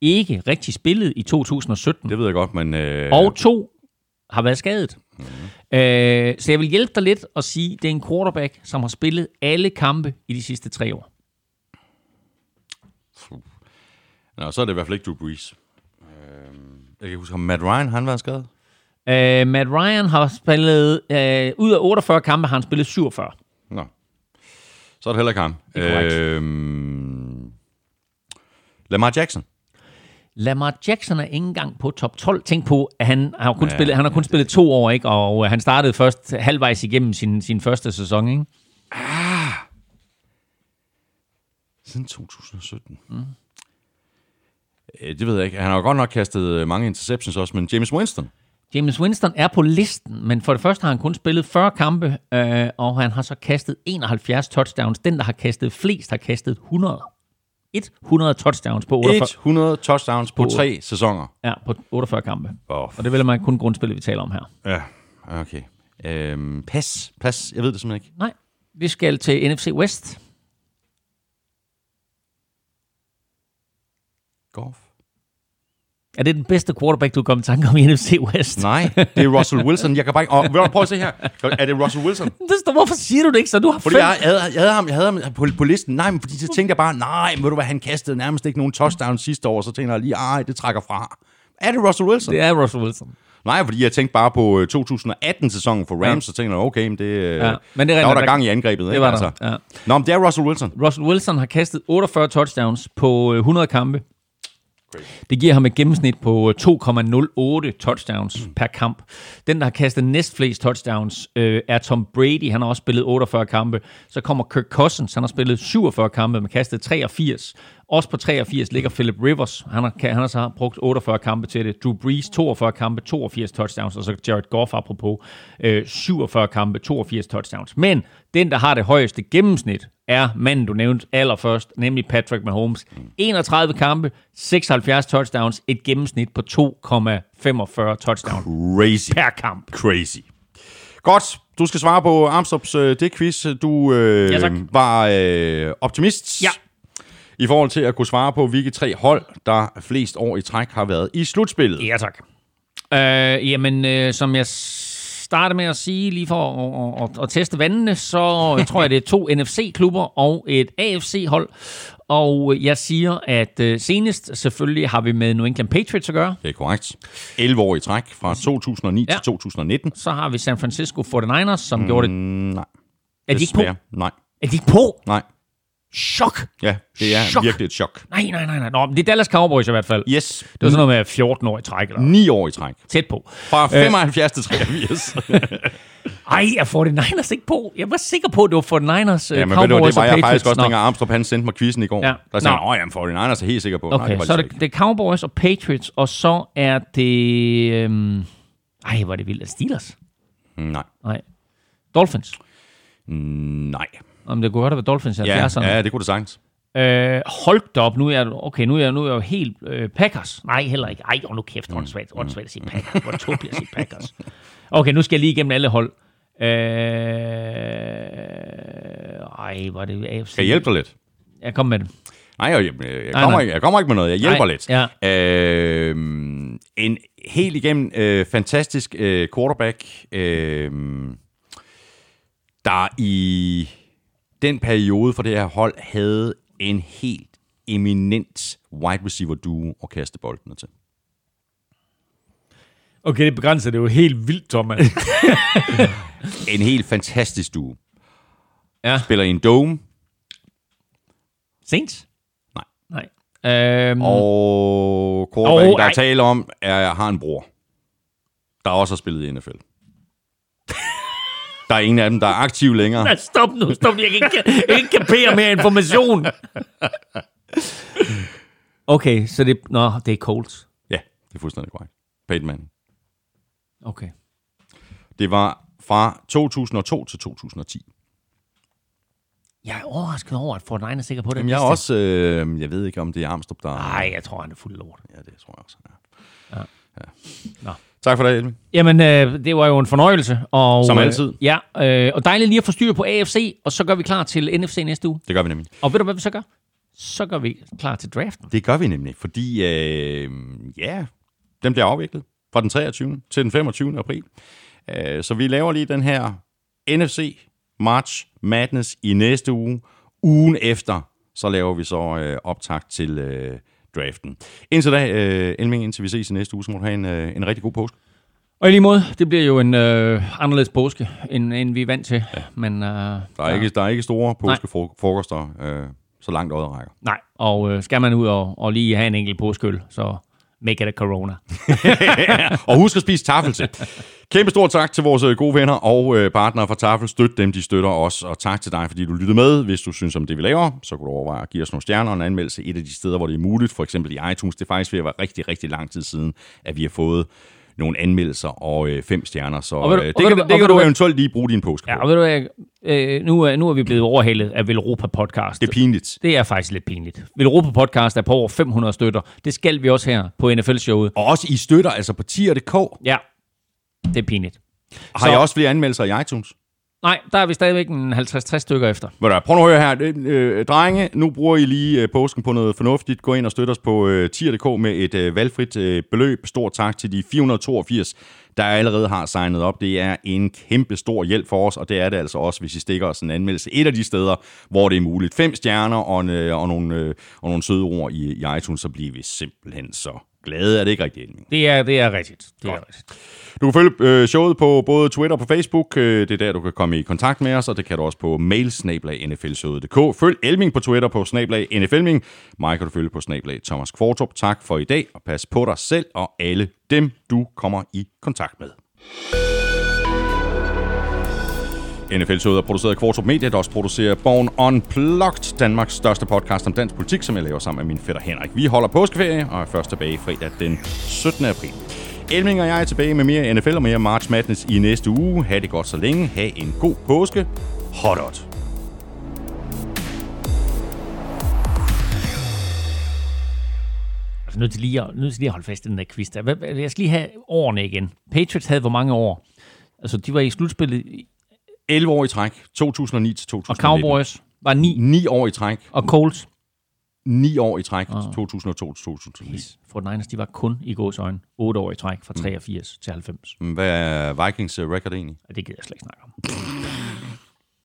ikke rigtig spillet i 2017, Det ved jeg godt, men... Øh, og to har været skadet. Mm. Øh, så jeg vil hjælpe dig lidt og sige, at det er en quarterback, som har spillet alle kampe i de sidste tre år. Nå, så er det i hvert fald ikke Drew Brees. Øh, jeg kan huske, om Matt Ryan, han var skadet. Øh, Matt Ryan har spillet, øh, ud af 48 kampe, har han spillet 47. Nå. Så er det heller ikke ham. Øh, Lamar Jackson. Lamar Jackson er ikke engang på top 12. Tænk på, at han har kun, ja, spillet, han har kun spillet to år, ikke? og øh, han startede først halvvejs igennem sin, sin første sæson. Ikke? Siden 2017. Mm. Det ved jeg ikke. Han har jo godt nok kastet øh, mange interceptions også, men James Winston. James Winston er på listen, men for det første har han kun spillet 40 kampe, øh, og han har så kastet 71 touchdowns. Den, der har kastet flest, har kastet 100. 100 touchdowns på 48, 100 touchdowns på På- tre sæsoner. ja, på 48 kampe. Oh, Og det vil man kun grundspillet, vi taler om her. ja, okay. Øhm, pas, pas, jeg ved det simpelthen ikke. Nej. Vi skal til NFC West. Goff. Er det den bedste quarterback, du kom i tanke om i NFC West? Nej, det er Russell Wilson. Jeg kan bare ikke... Og, prøv at se her. Er det Russell Wilson? <laughs> Det står, hvorfor siger du det ikke, så du har Fordi fem? jeg, jeg, havde, jeg, havde ham, jeg havde ham på, på listen. Nej, men fordi så tænkte jeg bare, nej, ved du hvad, han kastede nærmest ikke nogen touchdown sidste år, så tænkte jeg lige, ej, det trækker fra. Er det Russell Wilson? Det er Russell Wilson. Nej, fordi jeg tænkte bare på øh, 2018-sæsonen for Rams, Ja. så tænkte jeg, okay, men det, ja, Ja, men det er der var der gang i angrebet. Det ikke, var altså. der, ja. Nå, men det er Russell Wilson. Russell Wilson har kastet 48 touchdowns på øh, 100 kampe. Det giver ham et gennemsnit på øh, 2,08 touchdowns mm. per kamp. Den, der har kastet næstflest touchdowns, øh, er Tom Brady. Han har også spillet 48 kampe. Så kommer Kirk Cousins. Han har spillet 47 kampe, men kastet 83. Også på 83 ligger Philip Rivers. Han har, han har så brugt 48 kampe til det. Drew Brees 42 kampe, 82 touchdowns. Og så Jared Goff apropos øh, 47 kampe, 82 touchdowns. Men den, der har det højeste gennemsnit, er manden, du nævnte allerførst, nemlig Patrick Mahomes. 31 kampe, 76 touchdowns, et gennemsnit på 2,45 touchdown Crazy. per kamp. Crazy. Godt, du skal svare på Armstrongs øh, det quiz. Du øh, Ja, tak. var øh, optimist Ja. I forhold til at kunne svare på, hvilke tre hold, der flest år i træk har været i slutspillet. Ja, tak. Øh, jamen, øh, som jeg starter med at sige, lige for at, at, at, at teste vandene, så <laughs> tror jeg, det er to NFC-klubber og et AFC-hold. Og jeg siger, at øh, senest selvfølgelig har vi med New England Patriots at gøre. Det er korrekt. 11 år i træk, fra 2009 Ja. til 2019. Så har vi San Francisco 49ers, som mm, gjorde det. Mm, nej, Er de ikke på? Nej, Er de ikke på? nej. Chok! Ja, det er Chok. virkelig et chok. Nej, nej, nej, nej. Nå, men det er Dallas Cowboys i hvert fald. Yes, Det var sådan noget med 14 år i træk, eller 9 år i træk. tæt på. Fra 75 til 83. <laughs> Ej, er 49ers ikke på? Jeg var sikker på, at det var 49ers, ja, øh, men ved du, Cowboys det var jeg Patriots. faktisk også, dengang Armstrong han sendte mig quizzen i går. Ja. Der sagde han, åh, jamen 49ers er helt sikker på. Nej, Okay, det var så de det, det er Cowboys og Patriots, og så er det... Øhm, ej, hvor er det vildt. Er det Steelers? Nej, Nej. Dolphins. nej. Om det kunne godt have været Dolphins i Ja, 70'erne. ja, det kunne det sagtens. Øh, hold da op, nu er jeg, okay, nu er jeg, nu er jeg jo helt øh, Packers. Nej, heller ikke. Ej, nu kæft, åndssvagt, åndssvagt at sige Packers. Hvor tåbeligt at sige Packers. Okay, nu skal jeg lige igennem alle hold. Øh, ej, hvor er det AFC. Skal jeg hjælpe dig lidt? Jeg kom med det. Nej, jeg, jeg, jeg, kommer, nej. Ikke, jeg kommer ikke med noget. Jeg hjælper Nej, lidt. ja. Øh, en helt igennem øh, fantastisk øh, quarterback, øh, der i den periode for det her hold havde en helt eminent wide receiver duo at kaste boldene til. Okay, det begrænser det jo helt vildt, Thomas. <laughs> En helt fantastisk duo. ja. Spiller i en dome, Saints? Nej. Nej. Øhm, og quarterbacken, Åh, der er tale om, er, har en bror, der også har spillet i NFL. Der er ingen af dem, der er aktiv længere. Nej, stop nu, stop. Jeg kan ikke, jeg ikke kapere mere information. Okay, så det, nå, det er Colts. Ja, det er fuldstændig korrekt. Peyton Manning. Okay. Det var fra 2002 til 2010. Jeg er overrasket over, at Fortnite er sikker på det. Jamen, jeg er også, øh, jeg ved ikke, om det er Armstrong, der... Nej, jeg tror, han er fuld lort. Ja, det tror jeg også. Ja. Ja. Ja. Nå. Tak for det, Elvin. Jamen, øh, det var jo en fornøjelse. Og, Som øh, altid. Ja, øh, og dejligt lige at få styr på AFC, og så gør vi klar til NFC næste uge. Det gør vi nemlig. Og ved du, hvad vi så gør? Så gør vi klar til draften. Det gør vi nemlig, fordi øh, ja, den bliver afviklet fra den 23. til den 25. april. Øh, så vi laver lige den her NFC March Madness i næste uge. Ugen efter, så laver vi så øh, optakt til øh, draften. Indtil da, øh, Elming, indtil vi ses i næste uge, så må du have en, øh, en rigtig god påske. Og i lige måde, det bliver jo en øh, anderledes påske, end, end vi er vant til. Ja. Men, øh, Der er, ja. ikke, der er ikke store påskefrokoster, øh, så langt øjet rækker. Nej, og øh, skal man ud og, og lige have en enkelt påskeøl, så make it a corona. <laughs> Og husk at spise taffelse. Kæmpe stor tak til vores øh, gode venner og øh, partnere fra Tafel. Støt dem, de støtter os. Og tak til dig, fordi du lyttede med. Hvis du synes om det, vi laver, så kan du overveje at give os nogle stjerner og en anmeldelse et af de steder, hvor det er muligt. For eksempel i iTunes. Det er faktisk ved at være rigtig, rigtig lang tid siden, at vi har fået nogle anmeldelser og øh, fem stjerner. Så Og du- øh, og det, ved kan, du- det og kan du du- eventuelt lige bruge din påske Ja, på. og ved du hvad, øh, nu, er, nu er vi blevet overhalet af Velropa Podcast. Det er pinligt. det er faktisk lidt pinligt. Velropa Podcast er på over 500 støtter. Det skal vi også her på NFL-showet. Og også I støtter altså på tier.dk. Ja, det er pinligt. Har Så- I også flere anmeldelser i iTunes? Nej, der er vi stadigvæk en 50-60 stykker efter. Ved du Prøv nu at høre her. Øh, øh, drenge, nu bruger I lige øh, påsken på noget fornuftigt. Gå ind og støt os på øh, tier.dk med et øh, valgfrit øh, beløb. Stor tak til de 482, der allerede har signet op. Det er en kæmpe stor hjælp for os, og det er det altså også, hvis I stikker os en anmeldelse. Et af de steder, hvor det er muligt. Fem stjerner og, en, øh, og, nogle, øh, og nogle søde ord i, i iTunes, så bliver vi simpelthen så glade. Er det ikke rigtigt? Det er, det er rigtigt. Det er Godt. rigtigt. Du kan følge øh, showet på både Twitter og på Facebook. Øh, det er der, du kan komme i kontakt med os, og det kan du også på mail nflshowet.dk. Følg Elming på Twitter på snablag nflming. Mig kan du følge på snablag Thomas Kvartrup. Tak for i dag, og pas på dig selv og alle dem, du kommer i kontakt med. NFL-showet er produceret af Kvartrup Media, der også producerer Born Unplugged, Danmarks største podcast om dansk politik, som jeg laver sammen med min fætter Henrik. Vi holder påskeferie og er først tilbage fredag den 17. april. Elming og jeg er tilbage med mere NFL og mere March Madness i næste uge. Ha' det godt så længe. Ha' en god påske. Hot hot. Altså, nødt til lige at, nødt til lige at holde fast i den der quiz der. Jeg skal lige have årene igen. Patriots havde hvor mange år? Altså, de var i slutspillet, i- 11 år i træk. 2009 til 2019. og Cowboys var 9, 9 år i træk. og Colts, 9 år i træk. Ah. 2002 til 2009. yes. for Niners, de var kun i gåsøjne 8 år i træk fra 83 til 90. Hvad er Vikings øh, record egentlig? Det gider jeg slet ikke snakke om. <laughs>